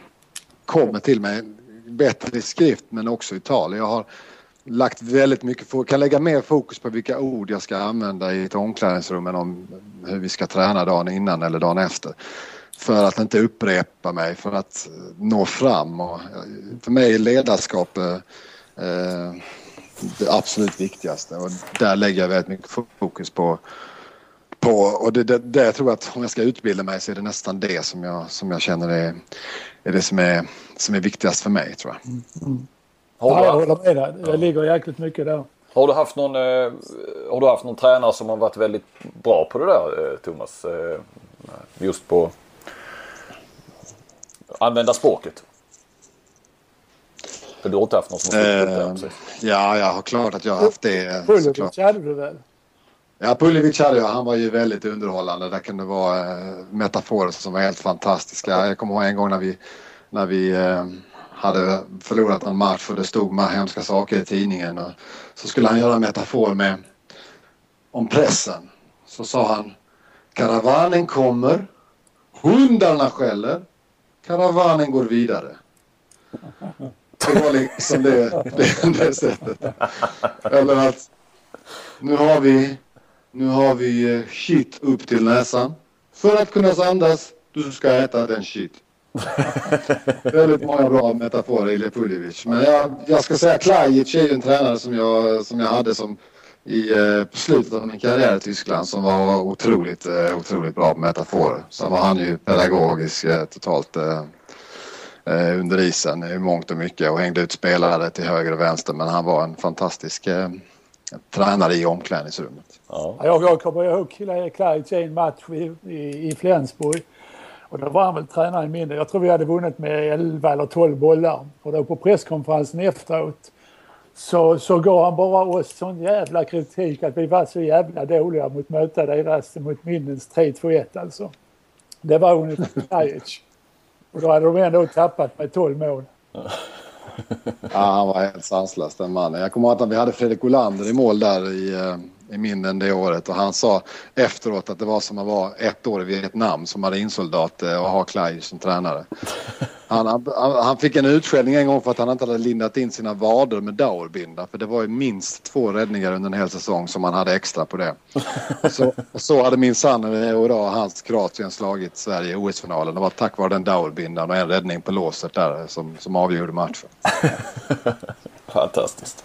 [SPEAKER 2] kommer till mig bättre i skrift men också i tal. Jag har lagt väldigt mycket, kan lägga mer fokus på vilka ord jag ska använda i ett omklädningsrum än om hur vi ska träna dagen innan eller dagen efter för att inte upprepa mig, för att nå fram. Och för mig är ledarskap eh, det absolut viktigaste och där lägger jag väldigt mycket fokus på på, och det, det, det jag tror att om jag ska utbilda mig så är det nästan det som jag, som jag känner är, är det som är, som är viktigast för mig tror jag. Mm.
[SPEAKER 4] Mm. Ja, jag håller med dig. Det ligger jäkligt mycket där.
[SPEAKER 3] Har du haft någon, eh, har du haft någon tränare som har varit väldigt bra på det där eh, Thomas? Eh, just på använda språket? För du har inte haft någon som har
[SPEAKER 2] uh, Ja, jag har klart att jag har haft det.
[SPEAKER 4] Puljovic hade du väl?
[SPEAKER 2] Ja, Puljevic hade jag. Han var ju väldigt underhållande. Det kunde vara eh, metaforer som var helt fantastiska. Jag kommer ihåg en gång när vi, när vi eh, hade förlorat en match och det stod med hemska saker i tidningen. Och så skulle han göra en metafor med om pressen. Så sa han Karavanen kommer, hundarna skäller, karavanen går vidare. Det var liksom det, det, det sättet. Eller att nu har vi, nu har vi eh, shit upp till näsan. För att kunna andas, du ska äta den shit. Väldigt många bra metaforer i Lepuljevic. Men jag, jag ska säga Klajic är ju en tränare som jag, som jag hade som i eh, slutet av min karriär i Tyskland som var otroligt, eh, otroligt bra på metaforer. Sen var han ju pedagogisk eh, totalt under isen i mångt och mycket och hängde ut spelare till höger och vänster. Men han var en fantastisk eh, tränare i omklädningsrummet.
[SPEAKER 4] Ja. Jag, jag kommer ihåg Klajic i en match i, i, i Flensburg. Och då var han väl tränare i mindre. Jag tror vi hade vunnit med 11 eller 12 bollar. Och då på presskonferensen efteråt så, så gav han bara oss sån jävla kritik att vi var så jävla dåliga mot möta deras mot Minnens 3-2-1 alltså. Det var ungefär (laughs) Klajic. Och då hade de ändå tappat med 12 mål.
[SPEAKER 2] Ja, han var helt sanslös den mannen. Jag kommer ihåg att vi hade Fredrik Olander i mål där i, eh, i minnen det året och han sa efteråt att det var som att vara ett år i Vietnam som marinsoldat eh, och ha Clay som tränare. (laughs) Han, han, han, fick en utskällning en gång för att han inte hade lindat in sina vader med dauerbinda för det var ju minst två räddningar under en hel säsong som han hade extra på det. (laughs) Så, så hade minsann och då hans Kroatien slagit Sverige i OS-finalen. Det var tack vare den dauerbindan och en räddning på låset där som, som avgjorde matchen. (laughs)
[SPEAKER 3] Fantastiskt.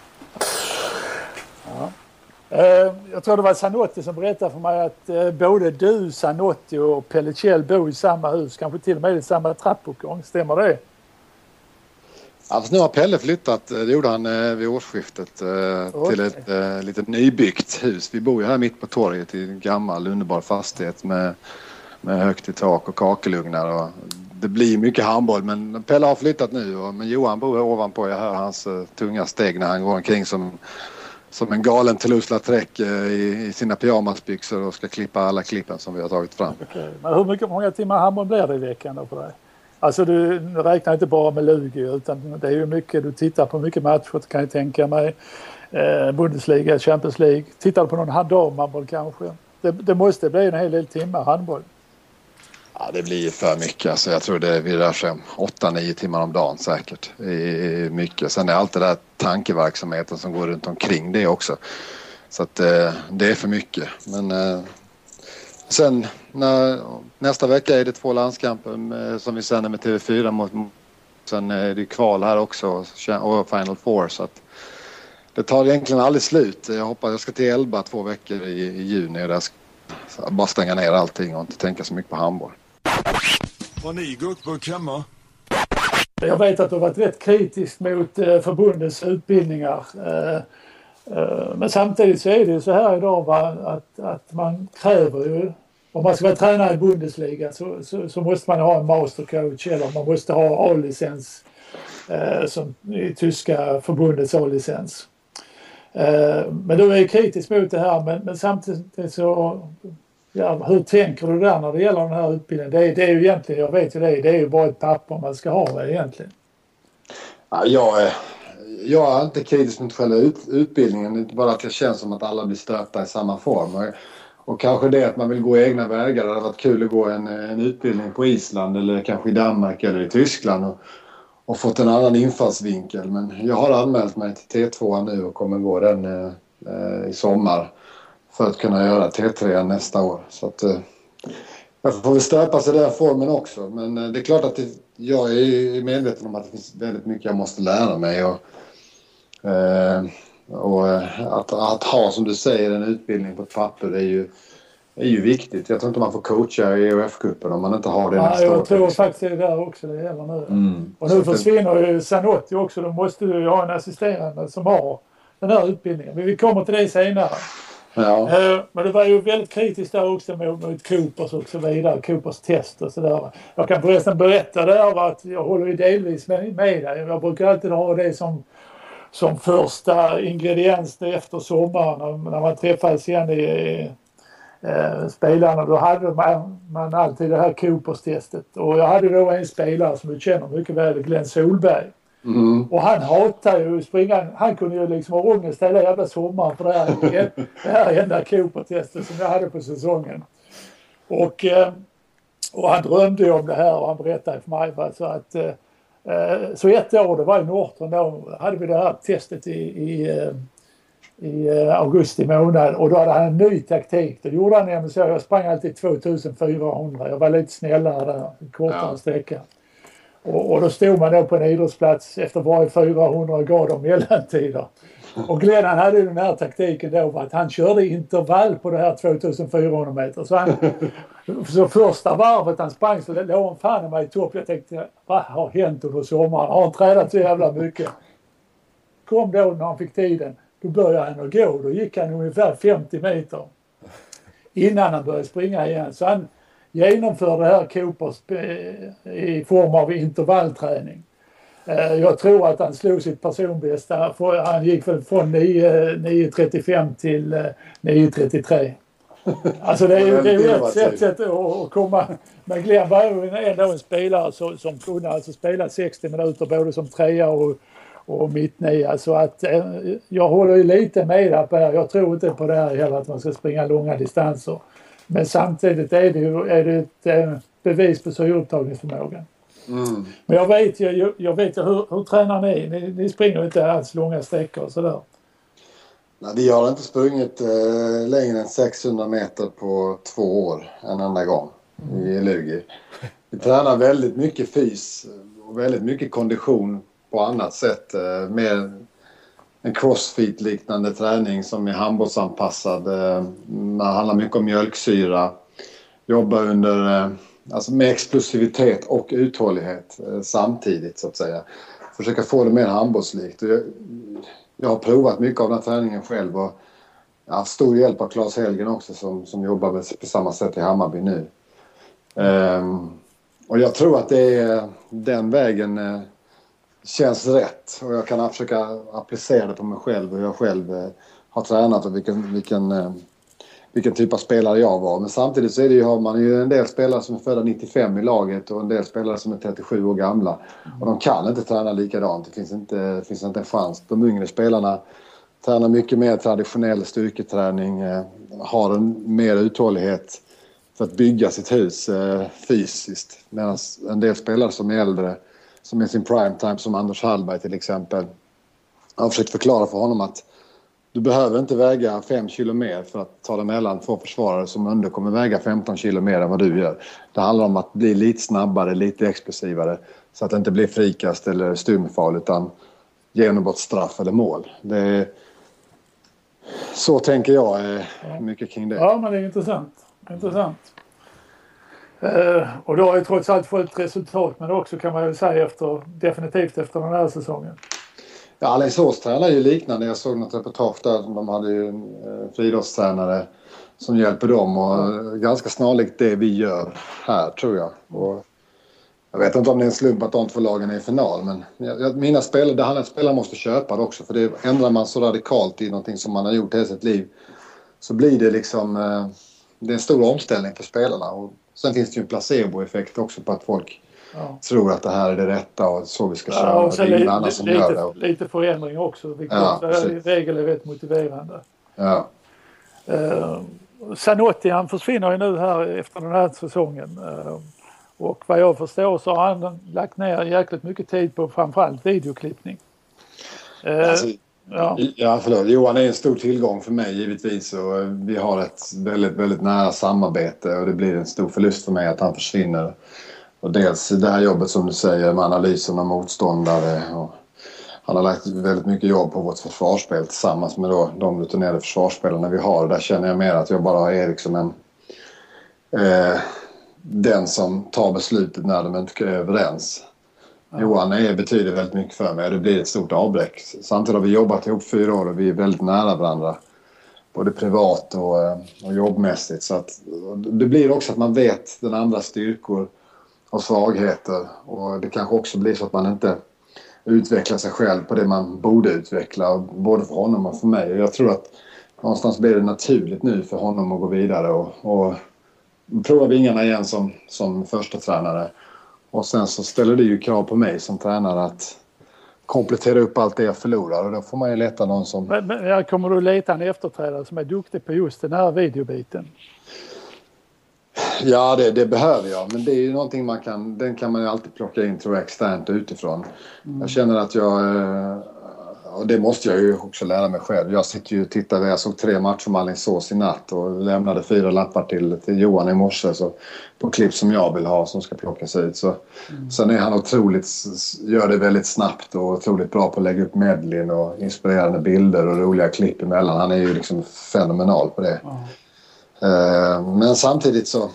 [SPEAKER 4] Ja. Eh, jag tror det var Zanotti som berättade för mig att eh, både du, Zanotti och Pelle Kjell bor i samma hus, kanske till och med i samma trappuppgång. Stämmer det?
[SPEAKER 2] Alltså nu har Pelle flyttat, det gjorde han vid årsskiftet, okay. till ett äh, lite nybyggt hus. Vi bor ju här mitt på torget i en gammal underbar fastighet med, med högt i tak och kakelugnar. Och det blir mycket handboll men Pelle har flyttat nu och, men Johan bor ovanpå. Jag hör hans tunga steg när han går omkring som som en galen Toulouse-Lautrec eh, i, i sina pyjamasbyxor och ska klippa alla klippen som vi har tagit fram.
[SPEAKER 4] Okay. Men hur mycket, många timmar handboll blir det i veckan då för dig? Alltså du räknar inte bara med Lugi utan det är ju mycket, du tittar på mycket matcher kan jag tänka mig. Eh, Bundesliga, Champions League. Tittar du på någon damhandboll kanske? Det, det måste bli en hel del timmar handboll.
[SPEAKER 2] Ja, det blir för mycket. Alltså, jag tror det vi rör sig om 8-9 timmar om dagen säkert. I, mycket. Sen är allt det där tankeverksamheten som går runt omkring det också. Så att eh, det är för mycket. Men eh, sen när, nästa vecka är det två landskamper med, som vi sänder med TV4 mot Sen eh, är det kval här också och Final Four. Så att det tar egentligen aldrig slut. Jag hoppas jag ska till Elba två veckor i, i juni. Där ska bara stänga ner allting och inte tänka så mycket på handboll.
[SPEAKER 5] Har ni gurkburk hemma?
[SPEAKER 4] Jag vet att du har varit rätt kritisk mot eh, förbundets utbildningar. Eh, eh, men samtidigt så är det ju så här idag va, att, att man kräver ju om man ska vara tränare i Bundesliga så, så, så måste man ha en mastercoach eller man måste ha A-licens eh, som i tyska förbundets A-licens. Eh, men du är kritisk mot det här men, men samtidigt så Ja, hur tänker du där när det gäller den här utbildningen? Det är, det är ju egentligen, jag vet ju det, det är ju bara ett papper man ska ha det egentligen.
[SPEAKER 2] Ja, jag, är, jag är inte kritisk mot själva ut, utbildningen, bara att det känns som att alla blir stöpta i samma form. Och, och kanske det att man vill gå egna vägar. Det hade varit kul att gå en, en utbildning på Island eller kanske i Danmark eller i Tyskland och, och fått en annan infallsvinkel. Men jag har anmält mig till T2 nu och kommer gå den eh, eh i sommar för att kunna göra T3 nästa år. Så att, eh, jag får väl stöpas i den formen också. Men eh, det är klart att det, jag är medveten om att det finns väldigt mycket jag måste lära mig. Och, eh, och att, att, ha, som du säger, en utbildning på ett papper är ju, är ju viktigt. Jag tror inte man får coacha i EOF-cupen om man inte har det
[SPEAKER 4] ja,
[SPEAKER 2] nästa
[SPEAKER 4] jag
[SPEAKER 2] år.
[SPEAKER 4] tror faktiskt det är där också det gäller nu. Mm. Och nu försvinner ju Zanotti också. Då måste du ju ha en assisterande som har den här utbildningen. Men vi kommer till det senare.
[SPEAKER 2] Ja.
[SPEAKER 4] Eh, men det var ju väldigt kritiskt där också mot, mot Coopers och så vidare. Coopers test och sådär. Jag kan förresten berätta där att jag håller ju delvis med, med dig. Jag brukar alltid ha det som, som första ingrediens efter sommaren när man träffades igen i eh, spelarna. Då hade man, man alltid det här Coopers-testet och jag hade då en spelare som du känner mycket väl, Glenn Solberg. Mm. Och han hatar ju att springa. Han kunde ju liksom ha ångest hela jävla sommaren för det här, det här enda Cooper-testet som jag hade på säsongen. Och, eh, och han drömde ju om det här och han berättade för mig. Så, att, eh, eh, så ett år, det var i Norton då, hade vi det här testet i, i, i augusti månad och då hade han en ny taktik. Då gjorde han nämligen så, jag sprang alltid 2400. Jag var lite snällare där, kortare ja. sträcka. Och, och då stod man då på en idrottsplats efter varje 400 grader mellantider. Och Glenn han hade ju den här taktiken då att han körde intervall på det här 2400 meter. Så, han, så första varvet han sprang så låg han fan i mig i topp. Jag tänkte vad har hänt under sommaren? Har han tränat så jävla mycket? Kom då när han fick tiden. Då började han att gå. Då gick han ungefär 50 meter. Innan han började springa igen. Så han genomförde det här Coopers i form av intervallträning. Eh, jag tror att han slog sitt personbästa. Han gick väl från 9.35 till 9.33. Eh, (laughs) alltså det är ju, ett sätt, sätt att komma... Men Glenn var ju ändå en spelare som, som kunde alltså spela 60 minuter både som trea och, och mittnia. Så att eh, jag håller ju lite med där här. Jag tror inte på det här heller att man ska springa långa distanser. Men samtidigt är det ju är det ett bevis på syreupptagningsförmågan. Mm. Men jag vet ju, jag vet ju hur, hur tränar ni? ni? Ni springer inte alls långa sträckor och sådär.
[SPEAKER 2] Nej, vi har inte sprungit eh, längre än 600 meter på två år en enda gång mm. i Lugi. Vi tränar väldigt mycket fys och väldigt mycket kondition på annat sätt. Eh, mer en crossfit-liknande träning som är handbollsanpassad. Eh, det handlar mycket om mjölksyra. Jobba under eh, Alltså med explosivitet och uthållighet eh, samtidigt så att säga. Försöka få det mer handbollslikt. Jag, jag har provat mycket av den här träningen själv och jag har haft stor hjälp av Claes Helgen också som, som jobbar på samma sätt i Hammarby nu. Um, och jag tror att det är den vägen uh, känns rätt och jag kan försöka applicera det på mig själv och hur jag själv eh, har tränat och vilken, vilken eh, vilken typ av spelare jag var. Men samtidigt så är det ju, har man ju en del spelare som är födda 95 i laget och en del spelare som är 37 år gamla. Och de kan inte träna likadant. Det finns inte, det finns inte en chans. De yngre spelarna tränar mycket mer traditionell styrketräning, eh, har en mer uthållighet för att bygga sitt hus eh, fysiskt. Medan en del spelare som är äldre, som är sin prime time som Anders Hallberg till exempel, har försökt förklara för honom att du behöver inte väga 5 kilo mer för att ta dig mellan två försvarare som ändå kommer väga 15 kilo mer än vad du gör. Det handlar om att bli lite snabbare, lite explosivare så att det inte blir frikast eller styrmefall utan genombrottsstraff eller mål. Det är, så tänker jag mycket kring det.
[SPEAKER 4] Ja, men det är intressant. intressant. Eh, och du har ju trots allt fått resultat med det också kan man ju säga efter, definitivt efter den här säsongen.
[SPEAKER 2] Ja, Alingsås tränar ju liknande. Jag såg något reportage där. De hade ju en eh, friidrottstränare som hjälper dem och mm. ganska snarlikt det vi gör här tror jag. Och jag vet inte om det är en slump att de två lagen är i final men jag, mina spelare, det handlar om att spelare måste köpa det också för det ändrar man så radikalt i någonting som man har gjort hela sitt liv så blir det liksom det är en stor omställning för spelarna. Och sen finns det ju en placeboeffekt också på att folk ja. tror att det här är det rätta och så vi ska köra. Ja, och
[SPEAKER 4] sen det är ingen annan som lite, gör det. Lite förändring också, vilket ja, i regel är rätt motiverande.
[SPEAKER 2] Ja.
[SPEAKER 4] Uh, Zanotti han försvinner ju nu här efter den här säsongen. Uh, och vad jag förstår så har han lagt ner jäkligt mycket tid på framförallt videoklippning.
[SPEAKER 2] Uh, alltså, ja. ja, förlåt. Johan är en stor tillgång för mig givetvis och eh, vi har ett väldigt, väldigt nära samarbete och det blir en stor förlust för mig att han försvinner. Och dels det här jobbet som du säger med analysen av motståndare. Och han har lagt väldigt mycket jobb på vårt försvarsspel tillsammans med då de rutinerade försvarsspelarna vi har. Där känner jag mer att jag bara har Erik som en... Eh, den som tar beslutet när de inte är överens. Johan är, betyder väldigt mycket för mig och det blir ett stort avbräck. Samtidigt har vi jobbat ihop fyra år och vi är väldigt nära varandra. Både privat och, eh, och jobbmässigt. Så att, det blir också att man vet den andra styrkor och svagheter och det kanske också blir så att man inte utvecklar sig själv på det man borde utveckla. Både för honom och för mig. Och jag tror att någonstans blir det naturligt nu för honom att gå vidare och, och prova vingarna igen som, som första tränare. Och sen så ställer det ju krav på mig som tränare att komplettera upp allt det jag förlorar och då får man ju leta någon som...
[SPEAKER 4] Men, men kommer du leta en efterträdare som är duktig på just den här videobiten?
[SPEAKER 2] Ja, det, det, behöver jag. Men det är ju någonting man kan... Den kan man ju alltid plocka in tror jag externt utifrån. Mm. Jag känner att jag... Eh, och det måste jag ju också lära mig själv. Jag sitter ju och tittar. Jag såg tre matcher med Alingsås i natt och lämnade fyra lappar till, till Johan i morse. Så, på klipp som jag vill ha som ska plockas ut. Så, mm. Sen är han otroligt... Gör det väldigt snabbt och otroligt bra på att lägga upp medlin och inspirerande bilder och roliga klipp emellan. Han är ju liksom fenomenal på det. Mm. Men samtidigt så...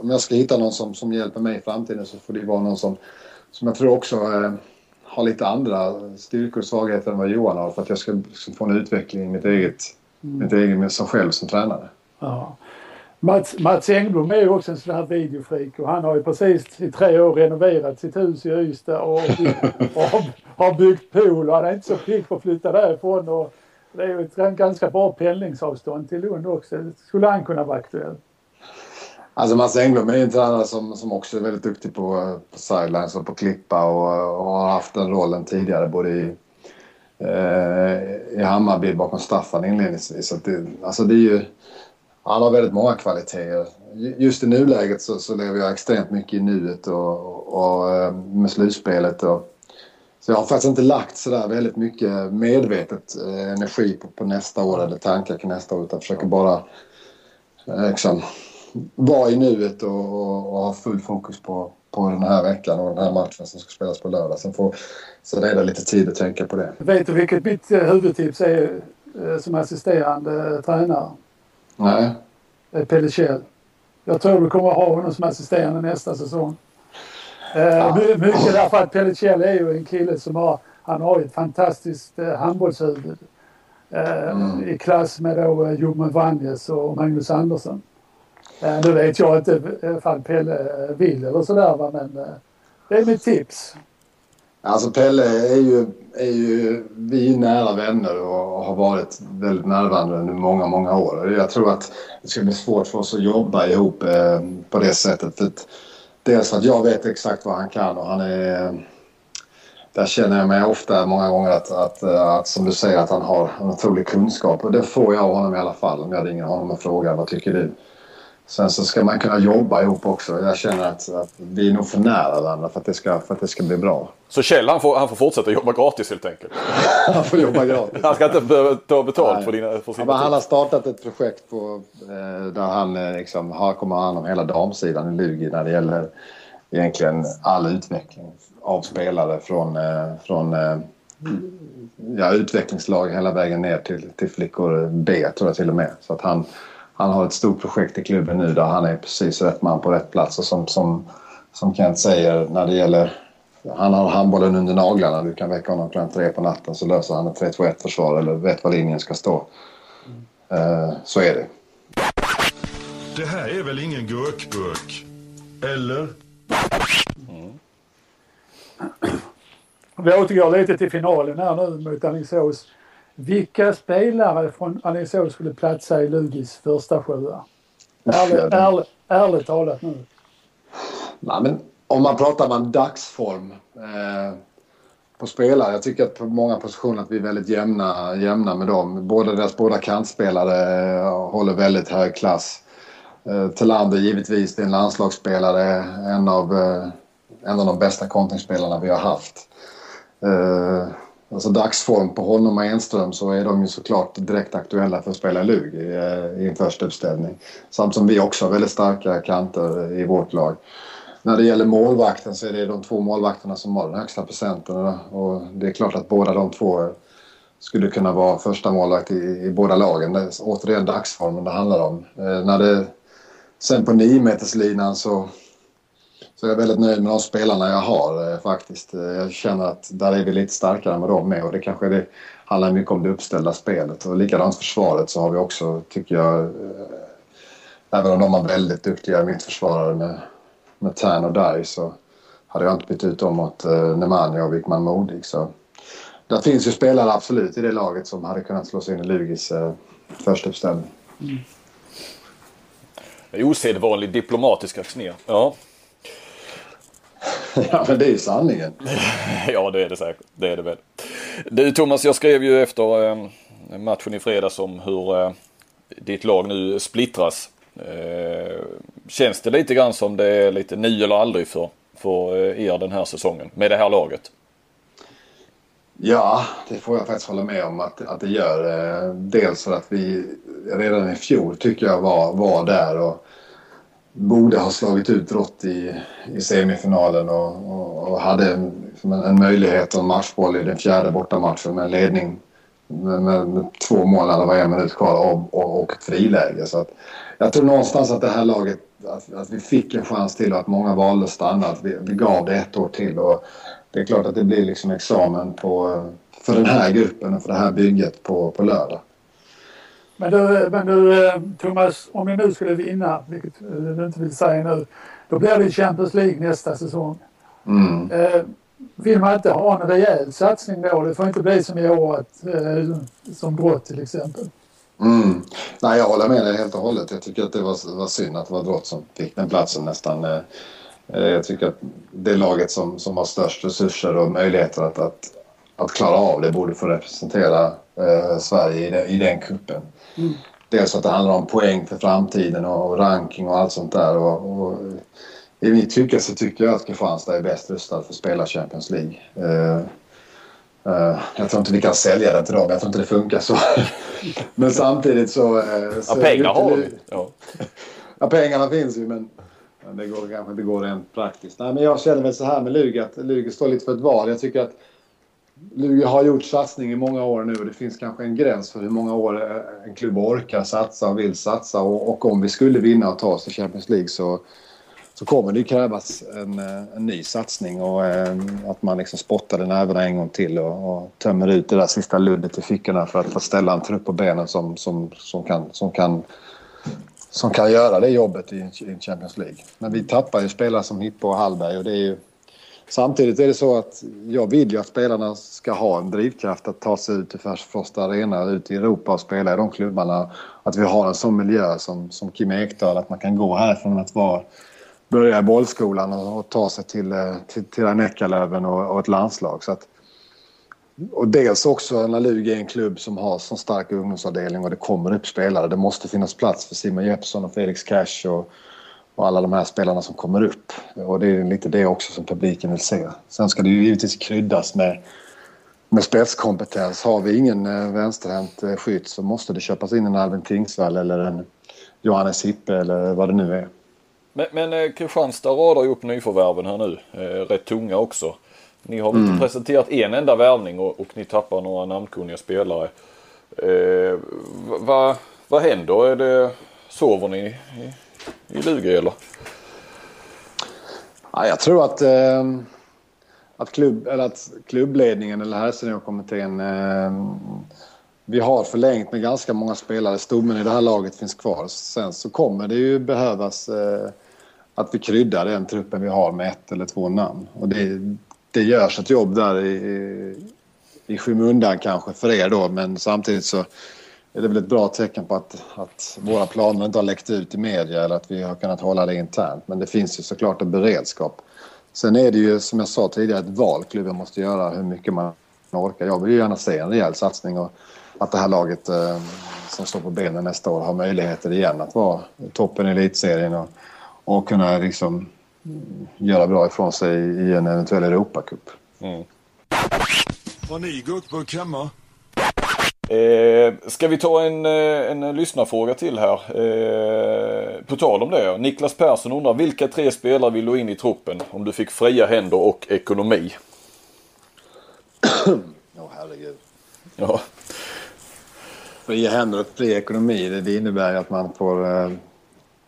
[SPEAKER 2] Om jag ska hitta någon som, som hjälper mig i framtiden så får det vara någon som, som jag tror också eh, har lite andra styrkor och svagheter än vad Johan har för att jag ska liksom få en utveckling i mitt eget, mm. mitt eget med som själv som tränare.
[SPEAKER 4] Ja. Mats, Mats Engblom är ju också en sån här videofreak och han har ju precis i tre år renoverat sitt hus i Ystad och, och har, har byggt pool och han är inte så pigg på att flytta därifrån. Och det är ju ett ganska bra pendlingsavstånd till Lund också. Skulle han kunna vara aktuell?
[SPEAKER 2] Alltså Mats Engblom är en tränare som, som också är väldigt duktig på, på sidelines och på klippa och, och har haft den rollen tidigare både i, eh, i Hammarby bakom Staffan inledningsvis. Så det, alltså det är ju, han har väldigt många kvaliteter. Just i nuläget så, så lever jag extremt mycket i nuet och, och, och eh, med slutspelet. Och, så jag har faktiskt inte lagt sådär väldigt mycket medvetet eh, energi på, på nästa år eller tankar kring nästa år utan försöker bara eh, liksom, vara i nuet och, och, och, ha full fokus på, på den här veckan och den här matchen som ska spelas på lördag. Sen, får, sen är det lite tid att tänka på det.
[SPEAKER 4] Vet du vilket mitt eh, huvudtips är eh, som assisterande tränare?
[SPEAKER 2] Nej.
[SPEAKER 4] Det är Pelle Kjell. Jag tror du kommer att ha honom som assisterande nästa säsong. Eh, ja. Mycket därför att Pelle Kjell är ju en kille som har, han har ett fantastiskt handbollshuvud. Mm. I klass med då Johan Vanjes och Magnus Andersson. Eh, nu vet jag inte eh, ifall Pelle eh, vill eller sådär va, men det är mitt tips.
[SPEAKER 2] Alltså Pelle är ju, är ju vi är nära vänner och har varit väldigt närvarande under många, många år. Jag tror att det ska bli svårt för oss att jobba ihop eh, på det sättet. För dels för att jag vet exakt vad han kan och han är... Där känner jag mig ofta många gånger att, att, att som du säger att han har en otrolig kunskap och det får jag av honom i alla fall om jag ringer honom och frågar vad tycker du? Sen så ska man kunna jobba ihop också. Jag känner att, att vi är nog för nära varandra för att det ska, för att det ska bli bra.
[SPEAKER 3] Så Kjell han får, han får fortsätta jobba gratis helt enkelt? (laughs)
[SPEAKER 2] han får jobba gratis.
[SPEAKER 3] han ska inte behöva ta betalt för, dina, för
[SPEAKER 2] sina ja, Han har startat ett projekt på, eh, där han eh, liksom, har, kommer ha hand om hela damsidan i Lugi när det gäller egentligen all utveckling av spelare från, eh, från eh, ja, utvecklingslag hela vägen ner till, till flickor B tror jag till och med. Så att han han har ett stort projekt i klubben nu där han är precis rätt man på rätt plats. Och som, som, som Kent säger, när det gäller... Han har handbollen under naglarna. Du kan väcka honom klockan tre på natten så löser han ett 3-2-1 försvar eller vet var linjen ska stå. Mm. så är det.
[SPEAKER 5] Det här är väl ingen gurkburk? Eller? Mm. (clears throat)
[SPEAKER 4] Vi återgår lite till finalen här nu mot Alingsås. Vilka spelare från Alingsås skulle platsa i Lugis första sjua? Ärligt, ärligt, ärligt talat nu.
[SPEAKER 2] Nej, men om man pratar om dagsform eh, på spelare. Jag tycker att på många positioner att vi är väldigt jämna, jämna med dem. Båda deras båda kantspelare eh, håller väldigt hög klass. Eh, Telander givetvis, det är en landslagsspelare. En av, eh, en av de bästa kontringsspelarna vi har haft. Eh, alltså dagsform på honom och Enström så är de ju såklart direkt aktuella för att spela lug i, eh, i en första uppställning. Samt som vi också har väldigt starka kanter i vårt lag. När det gäller målvakten så är det de två målvakterna som har den högsta procenten och det är klart att båda de två skulle kunna vara första målvakt i, i båda lagen. Det är återigen dagsformen det handlar om. Eh, när det, sen på 9 meterslinan så så jag är väldigt nöjd med de spelarna jag har eh, faktiskt. Eh, jag känner att där är vi lite starkare med dem med och det kanske det handlar mycket om det uppställda spelet. Och likadant försvaret så har vi också, tycker jag, eh, även om de har väldigt duktiga mittförsvarare med, med Tern och Dye så, hade jag inte bytt ut dem mot Nemanja och Wickman Modig. Så det finns ju spelare absolut i det laget som hade kunnat slå sig in i Lugis uh, första uppställning. Mm.
[SPEAKER 3] Osedvanlig diplomatisk axnér. Ja. (laughs)
[SPEAKER 2] ja, men det är ju sanningen. (laughs)
[SPEAKER 3] ja, det är det säkert. Det är det väl. Du Thomas, jag skrev ju efter eh, matchen i fredags om hur eh, ditt lag nu splittras. Eh, känns det lite grann som det är lite nu eller aldrig för, för er den här säsongen med det här laget?
[SPEAKER 2] Ja, det får jag faktiskt hålla med om att, att det gör. Dels för att vi redan i fjol tycker jag var, var där och borde ha slagit ut Rått i, i semifinalen och, och, och hade en, en, möjlighet och en matchboll i den fjärde bortamatchen med ledning med, med, med två mål när det var en minut kvar och, och, och ett friläge. Så att, jag tror någonstans att det här laget, att, att vi fick en chans till och att många valde att stanna. Att vi, vi gav det ett år till. Och det är klart att det blir liksom examen på, för den här gruppen och för det här bygget på, på lördag.
[SPEAKER 4] Men du, men du eh, Thomas, om ni nu skulle vinna, vilket du inte vill säga nu, då blir det Champions League nästa säsong. Mm. Eh, vill man inte ha en rejäl satsning då? Det får inte bli som i år, eh, som brott till exempel.
[SPEAKER 2] Mm. Nej, jag håller med dig helt och hållet. Jag tycker att det var, var synd att det var Drott som fick den platsen nästan. Jag tycker att det laget som, som har störst resurser och möjligheter att, att, att klara av det borde få representera eh, Sverige i, den, i den kuppen. Mm. Dels att det handlar om poäng för framtiden och ranking och allt sånt där. Och, och I mitt tycke så tycker jag att Kristianstad är bäst rustad för att spela Champions League. Uh, uh, jag tror inte vi kan sälja det till dem. Jag tror inte det funkar så. (laughs) men samtidigt så... Uh,
[SPEAKER 3] så ja, pengar har vi. Ja.
[SPEAKER 2] ja, pengarna finns ju men, men det går kanske inte går rent praktiskt. Nej, men jag känner väl så här med Lugi att Lugi står lite för ett val. Jag tycker att Luleå har gjort satsning i många år nu och det finns kanske en gräns för hur många år eh, en klubb orkar satsa och vill satsa. Och, och om vi skulle vinna och ta oss till Champions League så, så kommer det krävas en, eh, en ny satsning och en, att man liksom spottar den en gång till och, och tömmer ut det där sista luddet i fickorna för att få ställa en trupp på benen som, som, som, kan, som, kan, som kan göra det jobbet i, i Champions League. Men vi tappar ju spelare som Hippo och Hallberg och det är ju Samtidigt är det så att jag vill ju att spelarna ska ha en drivkraft att ta sig ut till Färjestad Arena, ut i Europa och spela i de klubbarna. Att vi har en sån miljö som, som Kim Ekdahl, att man kan gå härifrån att vara, börja i bollskolan och, och ta sig till, eh, till, till Eckerlöven och, och ett landslag. Så att, och dels också när Lugi är en klubb som har så stark ungdomsavdelning och det kommer upp spelare. Det måste finnas plats för Simon Jeppsson och Felix Cash och och alla de här spelarna som kommer upp. Och det är lite det också som publiken vill se. Sen ska det ju givetvis kryddas med, med spetskompetens. Har vi ingen eh, vänsterhänt eh, skytt så måste det köpas in en Albin Tingsvall eller en Johannes Hippe eller vad det nu är.
[SPEAKER 3] Men, men eh, Kristianstad radar ju upp nyförvärven här nu. Eh, rätt tunga också. Ni har mm. inte presenterat en enda värvning och, och ni tappar några namnkunniga spelare. Eh, vad, vad händer? Är det, sover ni i, i Lugi eller?
[SPEAKER 2] Ja, jag tror att, eh, att, klubb, eller att klubbledningen eller här seniorkommittén eh, vi har förlängt med ganska många spelare. Stommen i det här laget finns kvar. Sen så kommer det ju behövas eh, att vi kryddar den truppen vi har med ett eller två namn. Och det, det görs ett jobb där i, i skymundan kanske för er då men samtidigt så är det väl ett bra tecken på att, att våra planer inte har läckt ut i media eller att vi har kunnat hålla det internt. Men det finns ju såklart en beredskap. Sen är det ju som jag sa tidigare ett val klubben måste göra hur mycket man orkar. Jag vill ju gärna se en rejäl satsning och att det här laget eh, som står på benen nästa år har möjligheter igen att vara toppen i elitserien och, och kunna liksom göra bra ifrån sig i en eventuell Europacup. Mm.
[SPEAKER 5] Har ni guckburk hemma?
[SPEAKER 3] Eh, ska vi ta en, eh, en lyssnarfråga till här? Eh, på tal om det. Niklas Persson undrar vilka tre spelare vill du in i truppen om du fick fria händer och ekonomi?
[SPEAKER 2] Ja, oh, herregud.
[SPEAKER 3] Ja.
[SPEAKER 2] Fria händer och fri ekonomi, det, det innebär att man får... Eh,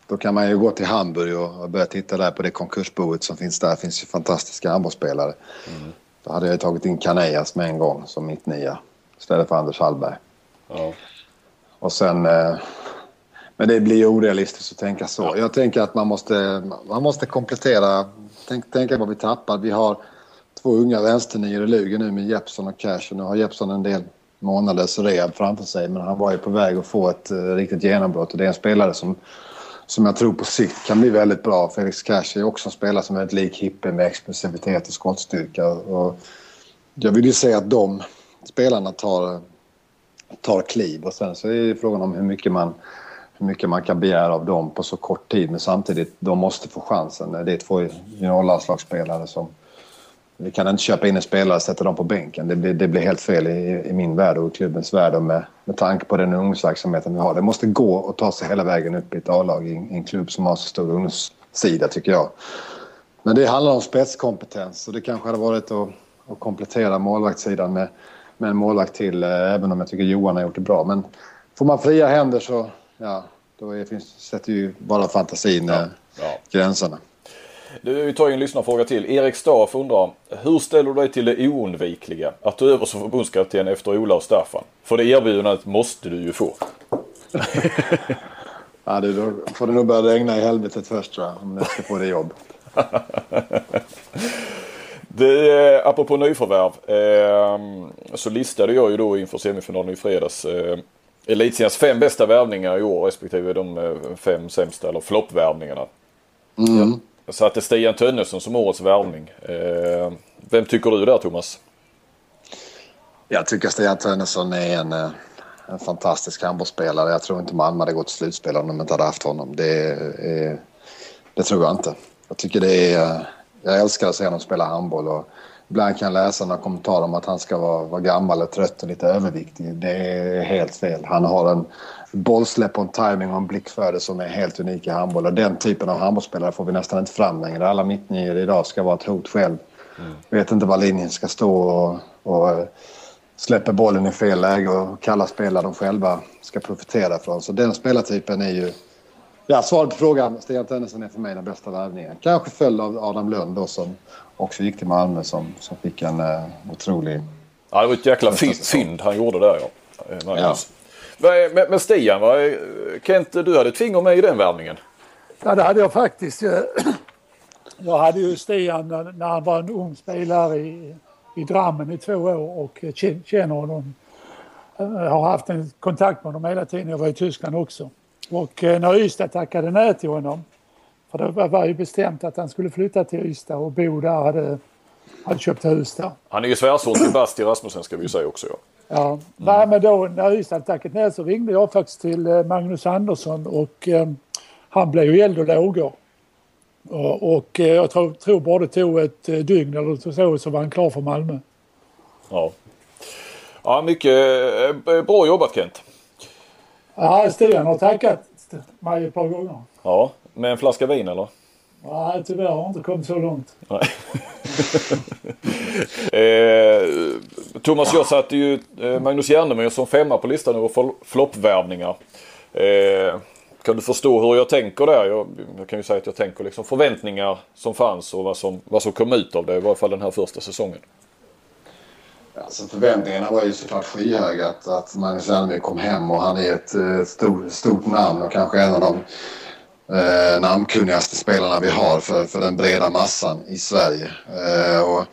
[SPEAKER 2] då kan man ju gå till Hamburg och börja titta där på det konkursboet som finns där. Det finns ju fantastiska handbollsspelare. Mm. Då hade jag tagit in Kanejas med en gång som mitt nia istället för Anders Hallberg. Ja. Och sen... Eh, men det blir ju orealistiskt att tänka så. Jag tänker att man måste, man måste komplettera tänk, tänk vad vi tappar. Vi har två unga vänsternior i Lugen nu med Jeppson och Cash. Och nu har Jeppson en del månaders rehab framför sig men han var ju på väg att få ett uh, riktigt genombrott och det är en spelare som, som jag tror på sikt kan bli väldigt bra. Felix Cash är också en spelare som är ett lik Hippe med explosivitet och skottstyrka. Och jag vill ju se att de spelarna tar, tar kliv och sen så är det frågan om hur mycket man hur mycket man kan begära av dem på så kort tid men samtidigt de måste få chansen. Det är två juniorlandslagsspelare som vi kan inte köpa in en spelare och sätta dem på bänken. Det blir, det blir helt fel i, i min värld och i klubbens värld och med, med tanke på den ungdomsverksamheten vi har. Det måste gå att ta sig hela vägen upp i ett A-lag i, i en klubb som har så stor ungdomssida tycker jag. Men det handlar om spetskompetens och det kanske hade varit att, att komplettera målvaktssidan med, med en målvakt till eh, även om jag tycker Johan har gjort det bra. Men får man fria händer så ja, då är, finns, sätter ju bara fantasin ja. Ja. gränserna.
[SPEAKER 3] Du, vi tar en lyssnarfråga till. Erik Staff undrar, hur ställer du dig till det oundvikliga? Att ta över som förbundskapten efter Ola och Staffan? För det erbjudandet måste du ju få. (laughs)
[SPEAKER 2] ja, det, då får det nog börja regna i helvetet först tror jag, om jag ska få det jobb. (laughs)
[SPEAKER 3] Det, eh, apropå nyförvärv eh, så listade jag ju då inför semifinalen i fredags eh, Elitseriens fem bästa värvningar i år respektive de eh, fem sämsta eller floppvärvningarna. Mm. Jag satte Stian Tönnesson som årets värvning. Eh, vem tycker du där Thomas?
[SPEAKER 2] Jag tycker Stian Tönnesson är en, eh, en fantastisk handbollsspelare. Jag tror inte Malmö hade gått till slutspel om de inte hade haft honom. Det, är, det tror jag inte. Jag tycker det är... Jag älskar att se honom spela handboll. Och ibland kan jag läsa några kommentarer om att han ska vara, vara gammal och trött och lite överviktig. Det är helt fel. Han har en bollsläpp och en timing och en blick för det som är helt unik i handboll. Och den typen av handbollsspelare får vi nästan inte fram längre. Alla mittnior idag ska vara ett hot själv. Mm. Vet inte var linjen ska stå och, och eh, släpper bollen i fel läge och kalla spelare de själva ska profitera från. Så den spelartypen är ju... Ja, svaret på frågan. Stian Tönnesson är för mig den bästa värvningen. Kanske följd av Adam Lund då som också gick till Malmö som, som fick en uh, otrolig...
[SPEAKER 3] Ja, det var ett jäkla fynd han gjorde där ja. Eh, Magnus. Ja. Men, men Stian, va? Kent, du hade Tvinger med i den värvningen?
[SPEAKER 4] Ja, det hade jag faktiskt. Jag hade ju Stian när han var en ung spelare i, i Drammen i två år och känner honom. Jag har haft en kontakt med honom hela tiden. Jag var i Tyskland också. Och eh, när Ystad tackade nej till honom för det var ju bestämt att han skulle flytta till Ystad och bo där. Hade, hade köpt hus där.
[SPEAKER 3] Han är ju svärson till Basti Rasmussen ska vi ju säga också. Ja,
[SPEAKER 4] ja. Mm. men då när Ystad tackat ner så ringde jag faktiskt till eh, Magnus Andersson och eh, han blev ju eld och lågor. Och, och eh, jag tror, tror bara det tog ett dygn eller så så var han klar för Malmö.
[SPEAKER 3] Ja. Ja, mycket bra jobbat Kent.
[SPEAKER 4] Ja, Stian har tackat mig ett par gånger.
[SPEAKER 3] Ja, med en flaska vin eller?
[SPEAKER 4] Nej, tyvärr har jag inte kommit så långt. (laughs)
[SPEAKER 3] eh, Thomas, jag satte ju eh, Magnus Järnemyr som femma på listan över floppvärvningar. Eh, kan du förstå hur jag tänker där? Jag, jag, kan ju säga att jag tänker liksom förväntningar som fanns och vad som, vad som kom ut av det i varje fall den här första säsongen.
[SPEAKER 2] Alltså förväntningarna var ju såklart skyhöga att, att Magnus Järnemyr kom hem och han är ett, ett stort, stort namn och kanske en av de eh, namnkunnigaste spelarna vi har för, för den breda massan i Sverige. Eh, och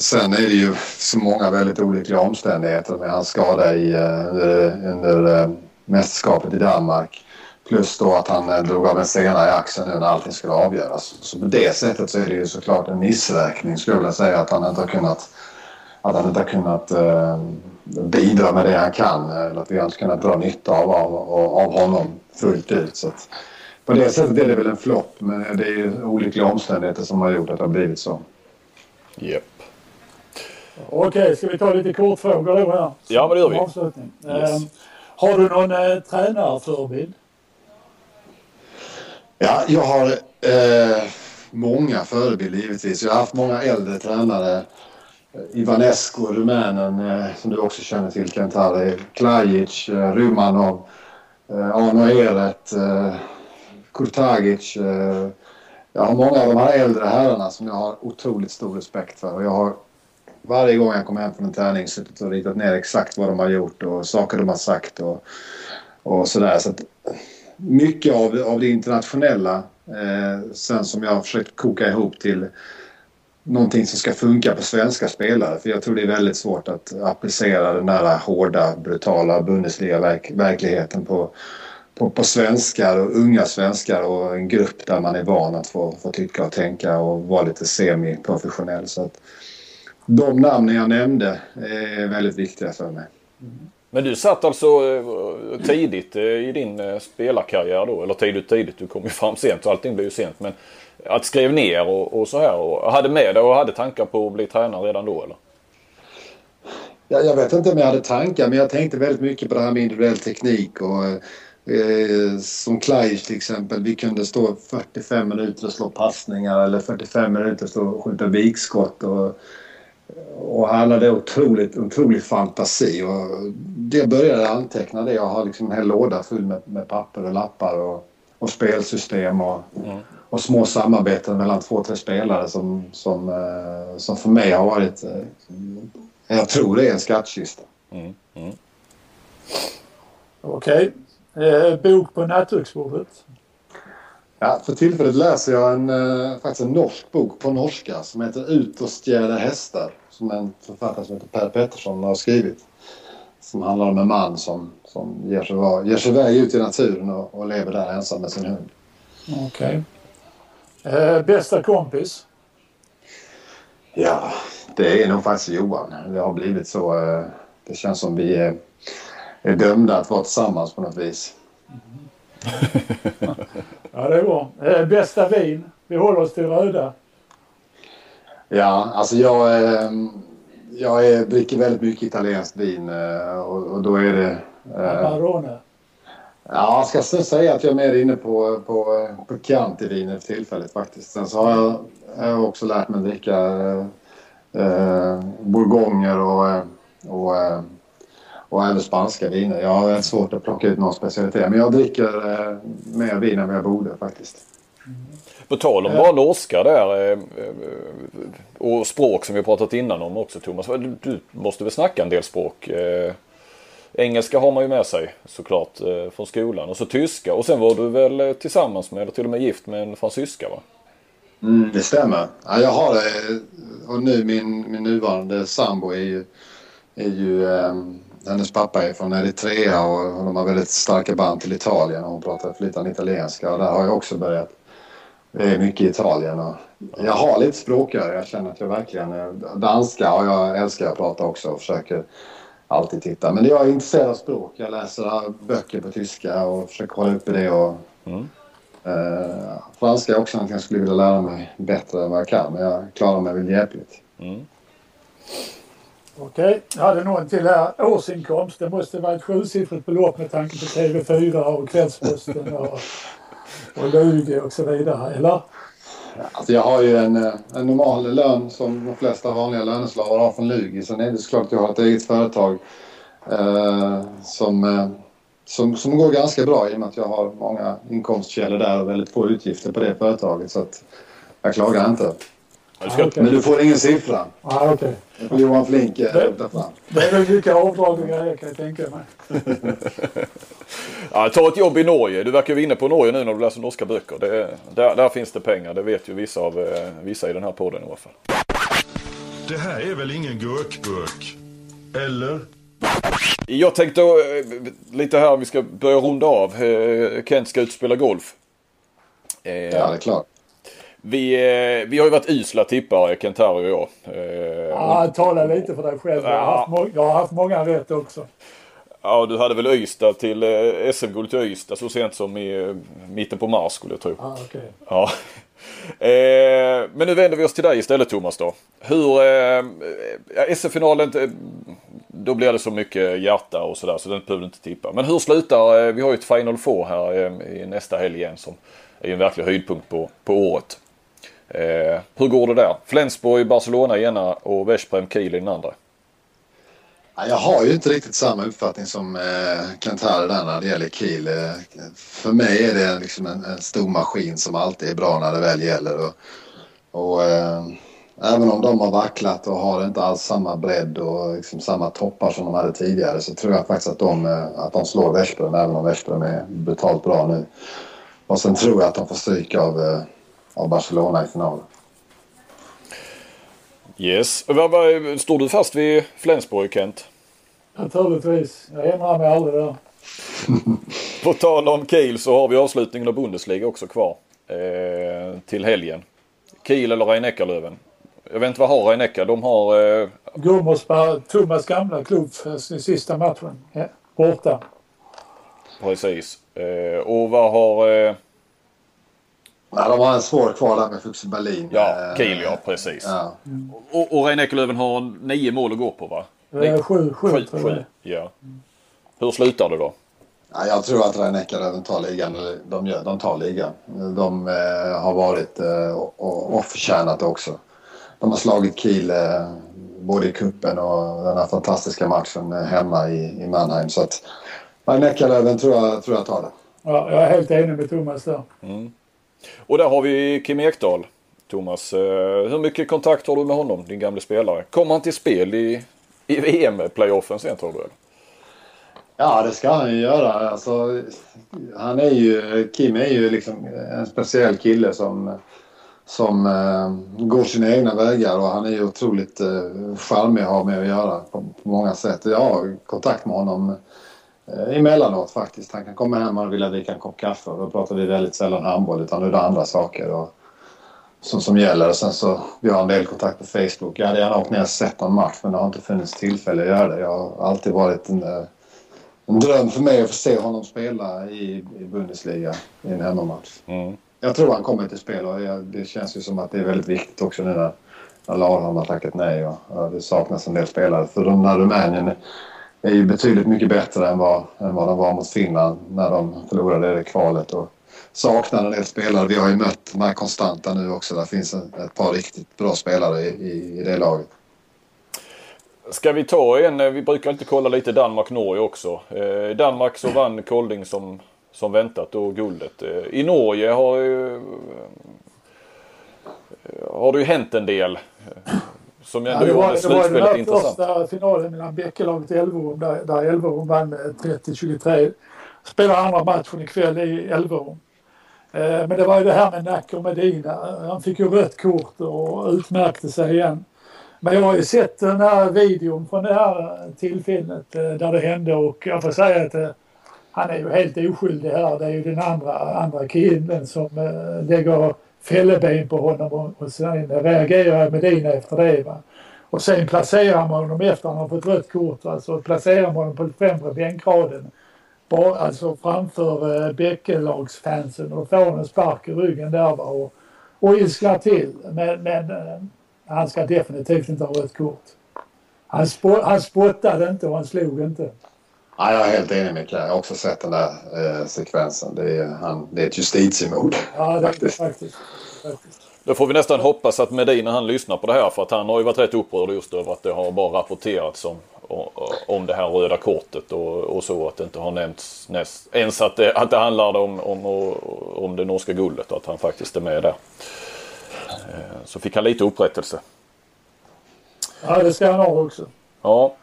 [SPEAKER 2] sen är det ju så många väldigt olyckliga omständigheter med hans skada i, eh, under eh, mästerskapet i Danmark. Plus då att han eh, drog av en sena i axeln nu när allting skulle avgöras. Så på det sättet så är det ju såklart en missräkning skulle jag säga att han inte har kunnat, att han inte har kunnat eh, bidra med det han kan. Eller att vi har inte kunnat dra nytta av, av, av honom fullt ut. Så att, på det sättet är det väl en flopp men det är ju olyckliga omständigheter som har gjort att det har blivit så.
[SPEAKER 3] Japp.
[SPEAKER 4] Okej, ska vi ta lite kortfrågor då här?
[SPEAKER 3] Ja, men det gör vi. Avslutning.
[SPEAKER 4] Yes. Eh, har du någon eh, tränarförebild?
[SPEAKER 2] Ja, jag har eh, många förebilder givetvis. Jag har haft många äldre tränare. Eh, Ivanescu, rumänen, eh, som du också känner till, Kentari, Klajic, eh, Rumanov, Arno Eret, Kurtagic. Jag har många av de här äldre herrarna som jag har otroligt stor respekt för. Och jag har varje gång jag kommer hem från en träning suttit och ritat ner exakt vad de har gjort och saker de har sagt och, och sådär. Så att mycket av, av det internationella Eh, sen som jag har försökt koka ihop till någonting som ska funka på svenska spelare. För jag tror det är väldigt svårt att applicera den där hårda, brutala Bundesliga-verkligheten på, på, på svenskar och unga svenskar och en grupp där man är van att få, få tycka och tänka och vara lite semi-professionell. Så att de namnen jag nämnde är väldigt viktiga för mig.
[SPEAKER 3] Men du satt alltså eh, tidigt eh, i din eh, spelarkarriär då, eller tidigt tidigt, du kom ju fram sent och allting blev ju sent. Men att skrev ner och, och så här och hade med dig och hade tankar på att bli tränare redan då eller?
[SPEAKER 2] Jag, jag vet inte om jag hade tankar men jag tänkte väldigt mycket på det här med individuell teknik och eh, som Klajic till exempel. Vi kunde stå 45 minuter och slå passningar eller 45 minuter och stå och skjuta vikskott. Och, och han hade otroligt, otrolig fantasi och det började anteckna det. Jag har liksom en hel låda full med, med papper och lappar och, och spelsystem och, mm. Och små samarbeten mellan två, tre spelare som, som, eh, som för mig har varit, eh, jag tror det är en skattkista. Mm. Mm.
[SPEAKER 4] Okej. Okay. Eh, bok på nattduksbordet?
[SPEAKER 2] Ja, för tillfället läser jag en, eh, faktiskt en norsk bok på norska som heter Ut och stjäla hästar. Som en författare som heter Per Pettersson har skrivit. Som handlar om en man som, som ger, sig, ger sig iväg ut i naturen och, och lever där ensam med sin hund.
[SPEAKER 4] Okej. Okay. Eh, bästa kompis?
[SPEAKER 2] Ja, det är nog faktiskt Johan. Det har blivit så. Eh, det känns som vi är, är dömda att vara tillsammans på något vis. (laughs)
[SPEAKER 4] ja, det är bra. Eh, bästa vin? Vi håller oss till röda.
[SPEAKER 2] Ja, alltså jag, ehm, jag är, dricker väldigt mycket italienskt vin eh, och, och då är det...
[SPEAKER 4] Amarone?
[SPEAKER 2] Ja, jag ska säga att jag är mer inne på, på, på Chianti-viner för tillfället faktiskt. Sen så har jag, jag har också lärt mig att dricka eh, bourgogner och, och, och även spanska viner. Jag har rätt svårt att plocka ut någon specialitet men jag dricker eh, mer vin än vad jag borde faktiskt.
[SPEAKER 3] På tal om bara norska där och språk som vi pratat innan om också Thomas. Du måste väl snacka en del språk? Engelska har man ju med sig såklart eh, från skolan och så tyska och sen var du väl eh, tillsammans med eller till och med gift med en fransyska va?
[SPEAKER 2] Mm, det stämmer. Ja, jag har det och nu min, min nuvarande sambo är ju, är ju um, hennes pappa är från Eritrea och de har väldigt starka band till Italien och hon pratar flytande italienska och där har jag också börjat det är mycket Italien och jag har lite språkare. Jag känner att jag verkligen... Danska och jag älskar att prata också och försöker alltid titta. Men jag är intresserad av språk. Jag läser böcker på tyska och försöker hålla uppe det. Och, mm. eh, franska är också något jag skulle vilja lära mig bättre än vad jag kan. Men jag klarar mig väl hjälpligt. Mm.
[SPEAKER 4] Okej, jag hade någon till här. Årsinkomst. Det måste vara ett sjusiffrigt belopp med tanke på TV4 och Kvällsposten och och Lugi och så vidare, eller?
[SPEAKER 2] Alltså jag har ju en, eh, en normal lön som de flesta vanliga löneslavar har från Lugi. Sen är det såklart att jag har ett eget företag eh, som, eh, som, som går ganska bra i och med att jag har många inkomstkällor där och väldigt få utgifter på det företaget. Så att jag klagar inte.
[SPEAKER 4] Ah, okay.
[SPEAKER 2] Men du får ingen siffra.
[SPEAKER 4] Ah, okay.
[SPEAKER 2] Johan Flink
[SPEAKER 4] hämta fram. Det är väl mycket avdrag och grejer kan jag tänka mig. (laughs)
[SPEAKER 3] ja, ta ett jobb i Norge. Du verkar ju inne på Norge nu när du läser norska böcker. Det, där, där finns det pengar. Det vet ju vissa, av, eh, vissa i den här podden i alla fall.
[SPEAKER 5] Det här är väl ingen gurkburk? Eller?
[SPEAKER 3] Jag tänkte eh, lite här, vi ska börja runda av. Eh, Kent ska ut spela golf.
[SPEAKER 2] Ja, det är klart.
[SPEAKER 3] Vi, eh, vi har ju varit usla tippare, Kentari och
[SPEAKER 4] jag. Eh, ja, tala lite för dig själv. Jag har, haft, jag har haft många rätt också.
[SPEAKER 3] Ja, du hade väl Ystad till eh, SM-guld till Ystad så sent som i mitten på mars skulle jag tro.
[SPEAKER 4] Ah, okay.
[SPEAKER 3] Ja. (laughs) Eh, men nu vänder vi oss till dig istället Thomas då. Hur, eh, SM-finalen, då blir det så mycket hjärta och sådär så den behöver du inte tippa. Men hur slutar, vi har ju ett Final Four här i nästa helg igen som är en verklig höjdpunkt på, på året. Eh, hur går det där? Flensburg, Barcelona i ena och Veszprem, Kiel i den andra.
[SPEAKER 2] Jag har ju inte riktigt samma uppfattning som eh, Kantare där när det gäller Kiel. Eh, för mig är det liksom en, en, stor maskin som alltid är bra när det väl gäller. Och, och eh, även om de har vacklat och har inte alls samma bredd och liksom samma toppar som de hade tidigare så tror jag faktiskt att de, eh, att de slår Veszprem även om Veszprem är brutalt bra nu. Och sen tror jag att de får stryk av, eh, av Barcelona i finalen.
[SPEAKER 3] Yes. Står du fast vid Flensburg Kent?
[SPEAKER 4] Naturligtvis. Jag ändrar mig aldrig där. (laughs)
[SPEAKER 3] På tal om Kiel så har vi avslutningen av Bundesliga också kvar. Eh, till helgen. Kiel eller rhein Jag vet inte vad har rhein De har... Eh...
[SPEAKER 4] Gummersberg, Thomas gamla klubb för sin sista matchen. Ja, borta.
[SPEAKER 3] Precis. Eh, och vad har... Eh...
[SPEAKER 2] Ja, de har en svår kvar där med Fuxen Berlin.
[SPEAKER 3] Ja, Kiel ja, precis. Ja. Och, och rhein löven har nio mål att gå på va?
[SPEAKER 4] Eh, sju, sju, sju,
[SPEAKER 3] sju. Ja. Hur slutar det då?
[SPEAKER 2] Ja, jag tror att rhein även tar ligan. De, gör, de tar ligan. De eh, har varit eh, och, och förtjänat det också. De har slagit Kiel eh, både i kuppen och den här fantastiska matchen eh, hemma i, i Mannheim. Så att rhein tror jag, tror jag tar det.
[SPEAKER 4] Ja, jag är helt enig med Thomas där. Mm.
[SPEAKER 3] Och där har vi Kim Ekdahl. Thomas, eh, hur mycket kontakt har du med honom, din gamle spelare? Kommer han till spel i, i VM-playoffen sen tror du? Eller?
[SPEAKER 2] Ja, det ska han ju göra. Alltså, han är ju, Kim är ju liksom en speciell kille som, som uh, går sina egna vägar och han är ju otroligt uh, charmig att ha med att göra på, på många sätt. Jag har kontakt med honom uh, emellanåt faktiskt. Han kan komma hem och vilja dricka en kopp kaffe och då pratar vi väldigt sällan handboll utan nu är det andra saker. Och, som, som gäller. Och sen så, vi har en del kontakt på Facebook. Jag hade gärna åkt ner och sett någon match men det har inte funnits tillfälle att göra det. Jag har alltid varit en, en dröm för mig att få se honom spela i, i Bundesliga i en hemmamatch. Mm. Jag tror han kommer till spel och jag, det känns ju som att det är väldigt viktigt också nu när, när Larholm har tackat nej och, och det saknas en del spelare. För de här Rumänien är ju betydligt mycket bättre än vad, än vad de var mot Finland när de förlorade det kvalet. Och saknar en del spelare. Vi har ju mött de här konstanta nu också. Där finns ett par riktigt bra spelare i, i, i det laget.
[SPEAKER 3] Ska vi ta en, eh, vi brukar alltid kolla lite Danmark-Norge också. I eh, Danmark så vann Kolding som, som väntat då guldet. Eh, I Norge har, eh, har det ju hänt en del. Som ändå ja, gjorde slutspelet intressant.
[SPEAKER 4] Det var den första finalen mellan Bäckelaget och Elverum där, där Elverum vann med 30-23. Spelar andra matchen ikväll i Elverum. Men det var ju det här med Nack och Medina. Han fick ju rött kort och utmärkte sig igen. Men jag har ju sett den här videon från det här tillfället eh, där det hände och jag får säga att eh, han är ju helt oskyldig här. Det är ju den andra, andra killen som äh, lägger fälleben på honom och, och sen reagerar Medina efter det. Va? Och sen placerar man honom efter han har fått rött kort, alltså placerar man honom på främre bänkraden. Bara, alltså framför eh, Bäckelagsfansen och får en spark i ryggen där va? och, och ilsknar till. Men, men eh, han ska definitivt inte ha rött kort. Han, spot, han spottade inte och han slog inte.
[SPEAKER 2] Ja, jag är helt enig med Jag har också sett den där eh, sekvensen. Det är, han, det är ett justitiemord.
[SPEAKER 4] Ja, det faktiskt. faktiskt. faktiskt.
[SPEAKER 3] Då får vi nästan hoppas att Medina han lyssnar på det här för att han har ju varit rätt upprörd just över att det har bara rapporterats om, om det här röda kortet och, och så att det inte har nämnts näst, ens att det, att det handlar om, om, om det norska guldet och att han faktiskt är med där. Eh, så fick han lite upprättelse.
[SPEAKER 4] Ja, det ska han ha också.
[SPEAKER 3] Ja.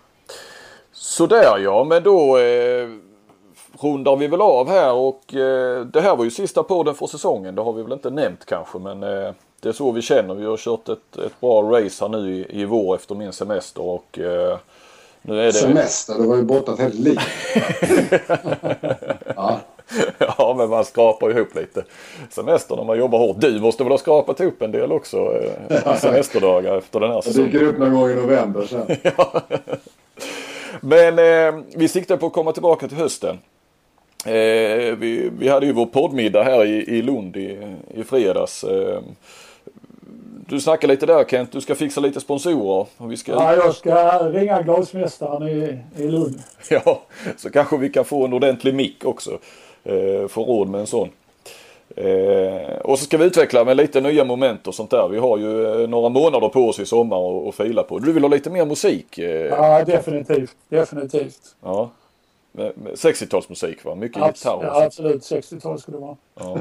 [SPEAKER 3] Sådär ja, men då eh, rundar vi väl av här och eh, det här var ju sista podden för säsongen. Det har vi väl inte nämnt kanske men eh, det är så vi känner. Vi har kört ett, ett bra race här nu i, i vår efter min semester och eh, nu är det...
[SPEAKER 2] Semester? Du var ju borta ett helt liv. (laughs)
[SPEAKER 3] ja. ja, men man skrapar ihop lite semester när man jobbar hårt. Du måste väl ha skrapat ihop en del också eh, semesterdagar efter den här
[SPEAKER 2] säsongen. Jag dyker upp någon gång i november sen. (laughs) ja.
[SPEAKER 3] Men eh, vi siktar på att komma tillbaka till hösten. Eh, vi, vi hade ju vår poddmiddag här i, i Lund i, i fredags. Eh, du snackar lite där Kent, du ska fixa lite sponsorer.
[SPEAKER 4] Vi ska... Ja, jag ska ringa glasmästaren i, i Lund. (laughs)
[SPEAKER 3] Ja, så kanske vi kan få en ordentlig mick också eh, få råd med en sån. Eh, och så ska vi utveckla med lite nya moment och sånt där. Vi har ju eh, några månader på oss i sommar och, och fila på. Du vill ha lite mer musik? Eh,
[SPEAKER 4] ja, definitivt. Definitivt.
[SPEAKER 3] Ja. 60-talsmusik va? Mycket
[SPEAKER 4] Abs
[SPEAKER 3] gitarr.
[SPEAKER 4] Ja, absolut. 60-tal skulle det vara. Ja.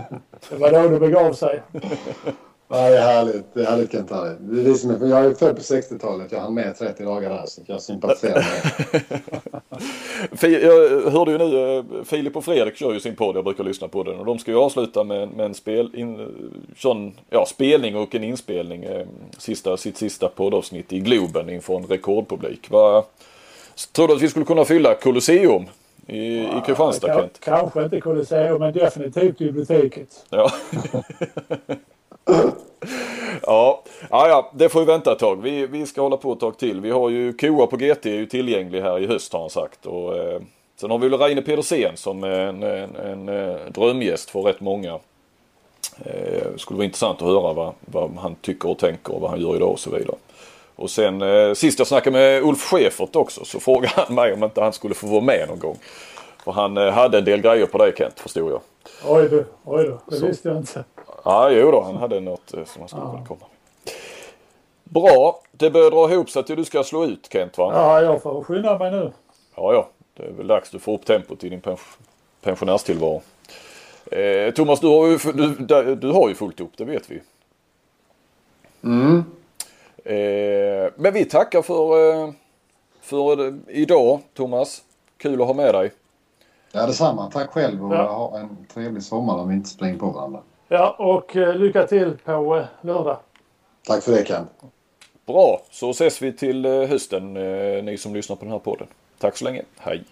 [SPEAKER 4] det var då det begav sig. (laughs)
[SPEAKER 2] Ja, det är härligt. Det är härligt Kent Harry. Det är som är, jag är född på 60-talet. Jag hann med 30 dagar där så jag sympatiserar med (laughs)
[SPEAKER 3] Jag hörde ju nu, eh, Filip och Fredrik kör ju sin podd, jag brukar lyssna på den och de ska ju avsluta med, med en spel, in, sån, ja, spelning och en inspelning, eh, sista, sitt sista poddavsnitt i Globen inför en rekordpublik. Vad, tror du att vi skulle kunna fylla Colosseum i, i Kristianstad
[SPEAKER 4] Ka-
[SPEAKER 3] Kent?
[SPEAKER 4] Kanske inte Colosseum, men definitivt biblioteket.
[SPEAKER 3] Ja. (laughs) (laughs) ja. ja, ja, det får vi vänta ett tag. Vi, vi ska hålla på ett tag till. Vi har ju Koa på GT är ju tillgänglig här i höst har han sagt. Och, eh, sen har vi väl Reine Pedersen som är en, en, en, eh, drömgäst för rätt många. Eh, skulle vara intressant att höra vad, vad han tycker och tänker och vad han gör idag och så vidare. Och sen eh, sist jag snackade med Ulf Schäfert också så (laughs) frågade han mig om inte han skulle få vara med någon gång. För han eh, hade en del grejer på dig Kent förstod jag.
[SPEAKER 4] Oj du, oj då. Det
[SPEAKER 3] Så.
[SPEAKER 4] visste jag inte.
[SPEAKER 3] Ja, jo då, han hade något eh, som han skulle kunna komma med. Bra, det börjar dra ihop sig till du ska slå ut Kent va?
[SPEAKER 4] Ja, jag får skynda mig nu.
[SPEAKER 3] Ja, ja, det är väl dags du får upp tempot i din pens- pensionärstillvaro. Eh, Thomas, du har, ju, du, du, har ju fullt upp, det vet vi.
[SPEAKER 2] Mm.
[SPEAKER 3] Eh, men vi tackar för, eh, för eh, idag Thomas. Kul att ha med dig.
[SPEAKER 2] Ja, detsamma. Tack själv och
[SPEAKER 4] Ja.
[SPEAKER 2] ha en trevlig sommar om vi inte springer på varandra.
[SPEAKER 4] Ja, och eh, lycka till på eh, lördag.
[SPEAKER 2] Tack för det Kent.
[SPEAKER 3] Bra, så ses vi till eh, hösten ni som lyssnar på den här podden. Tack så länge, hej!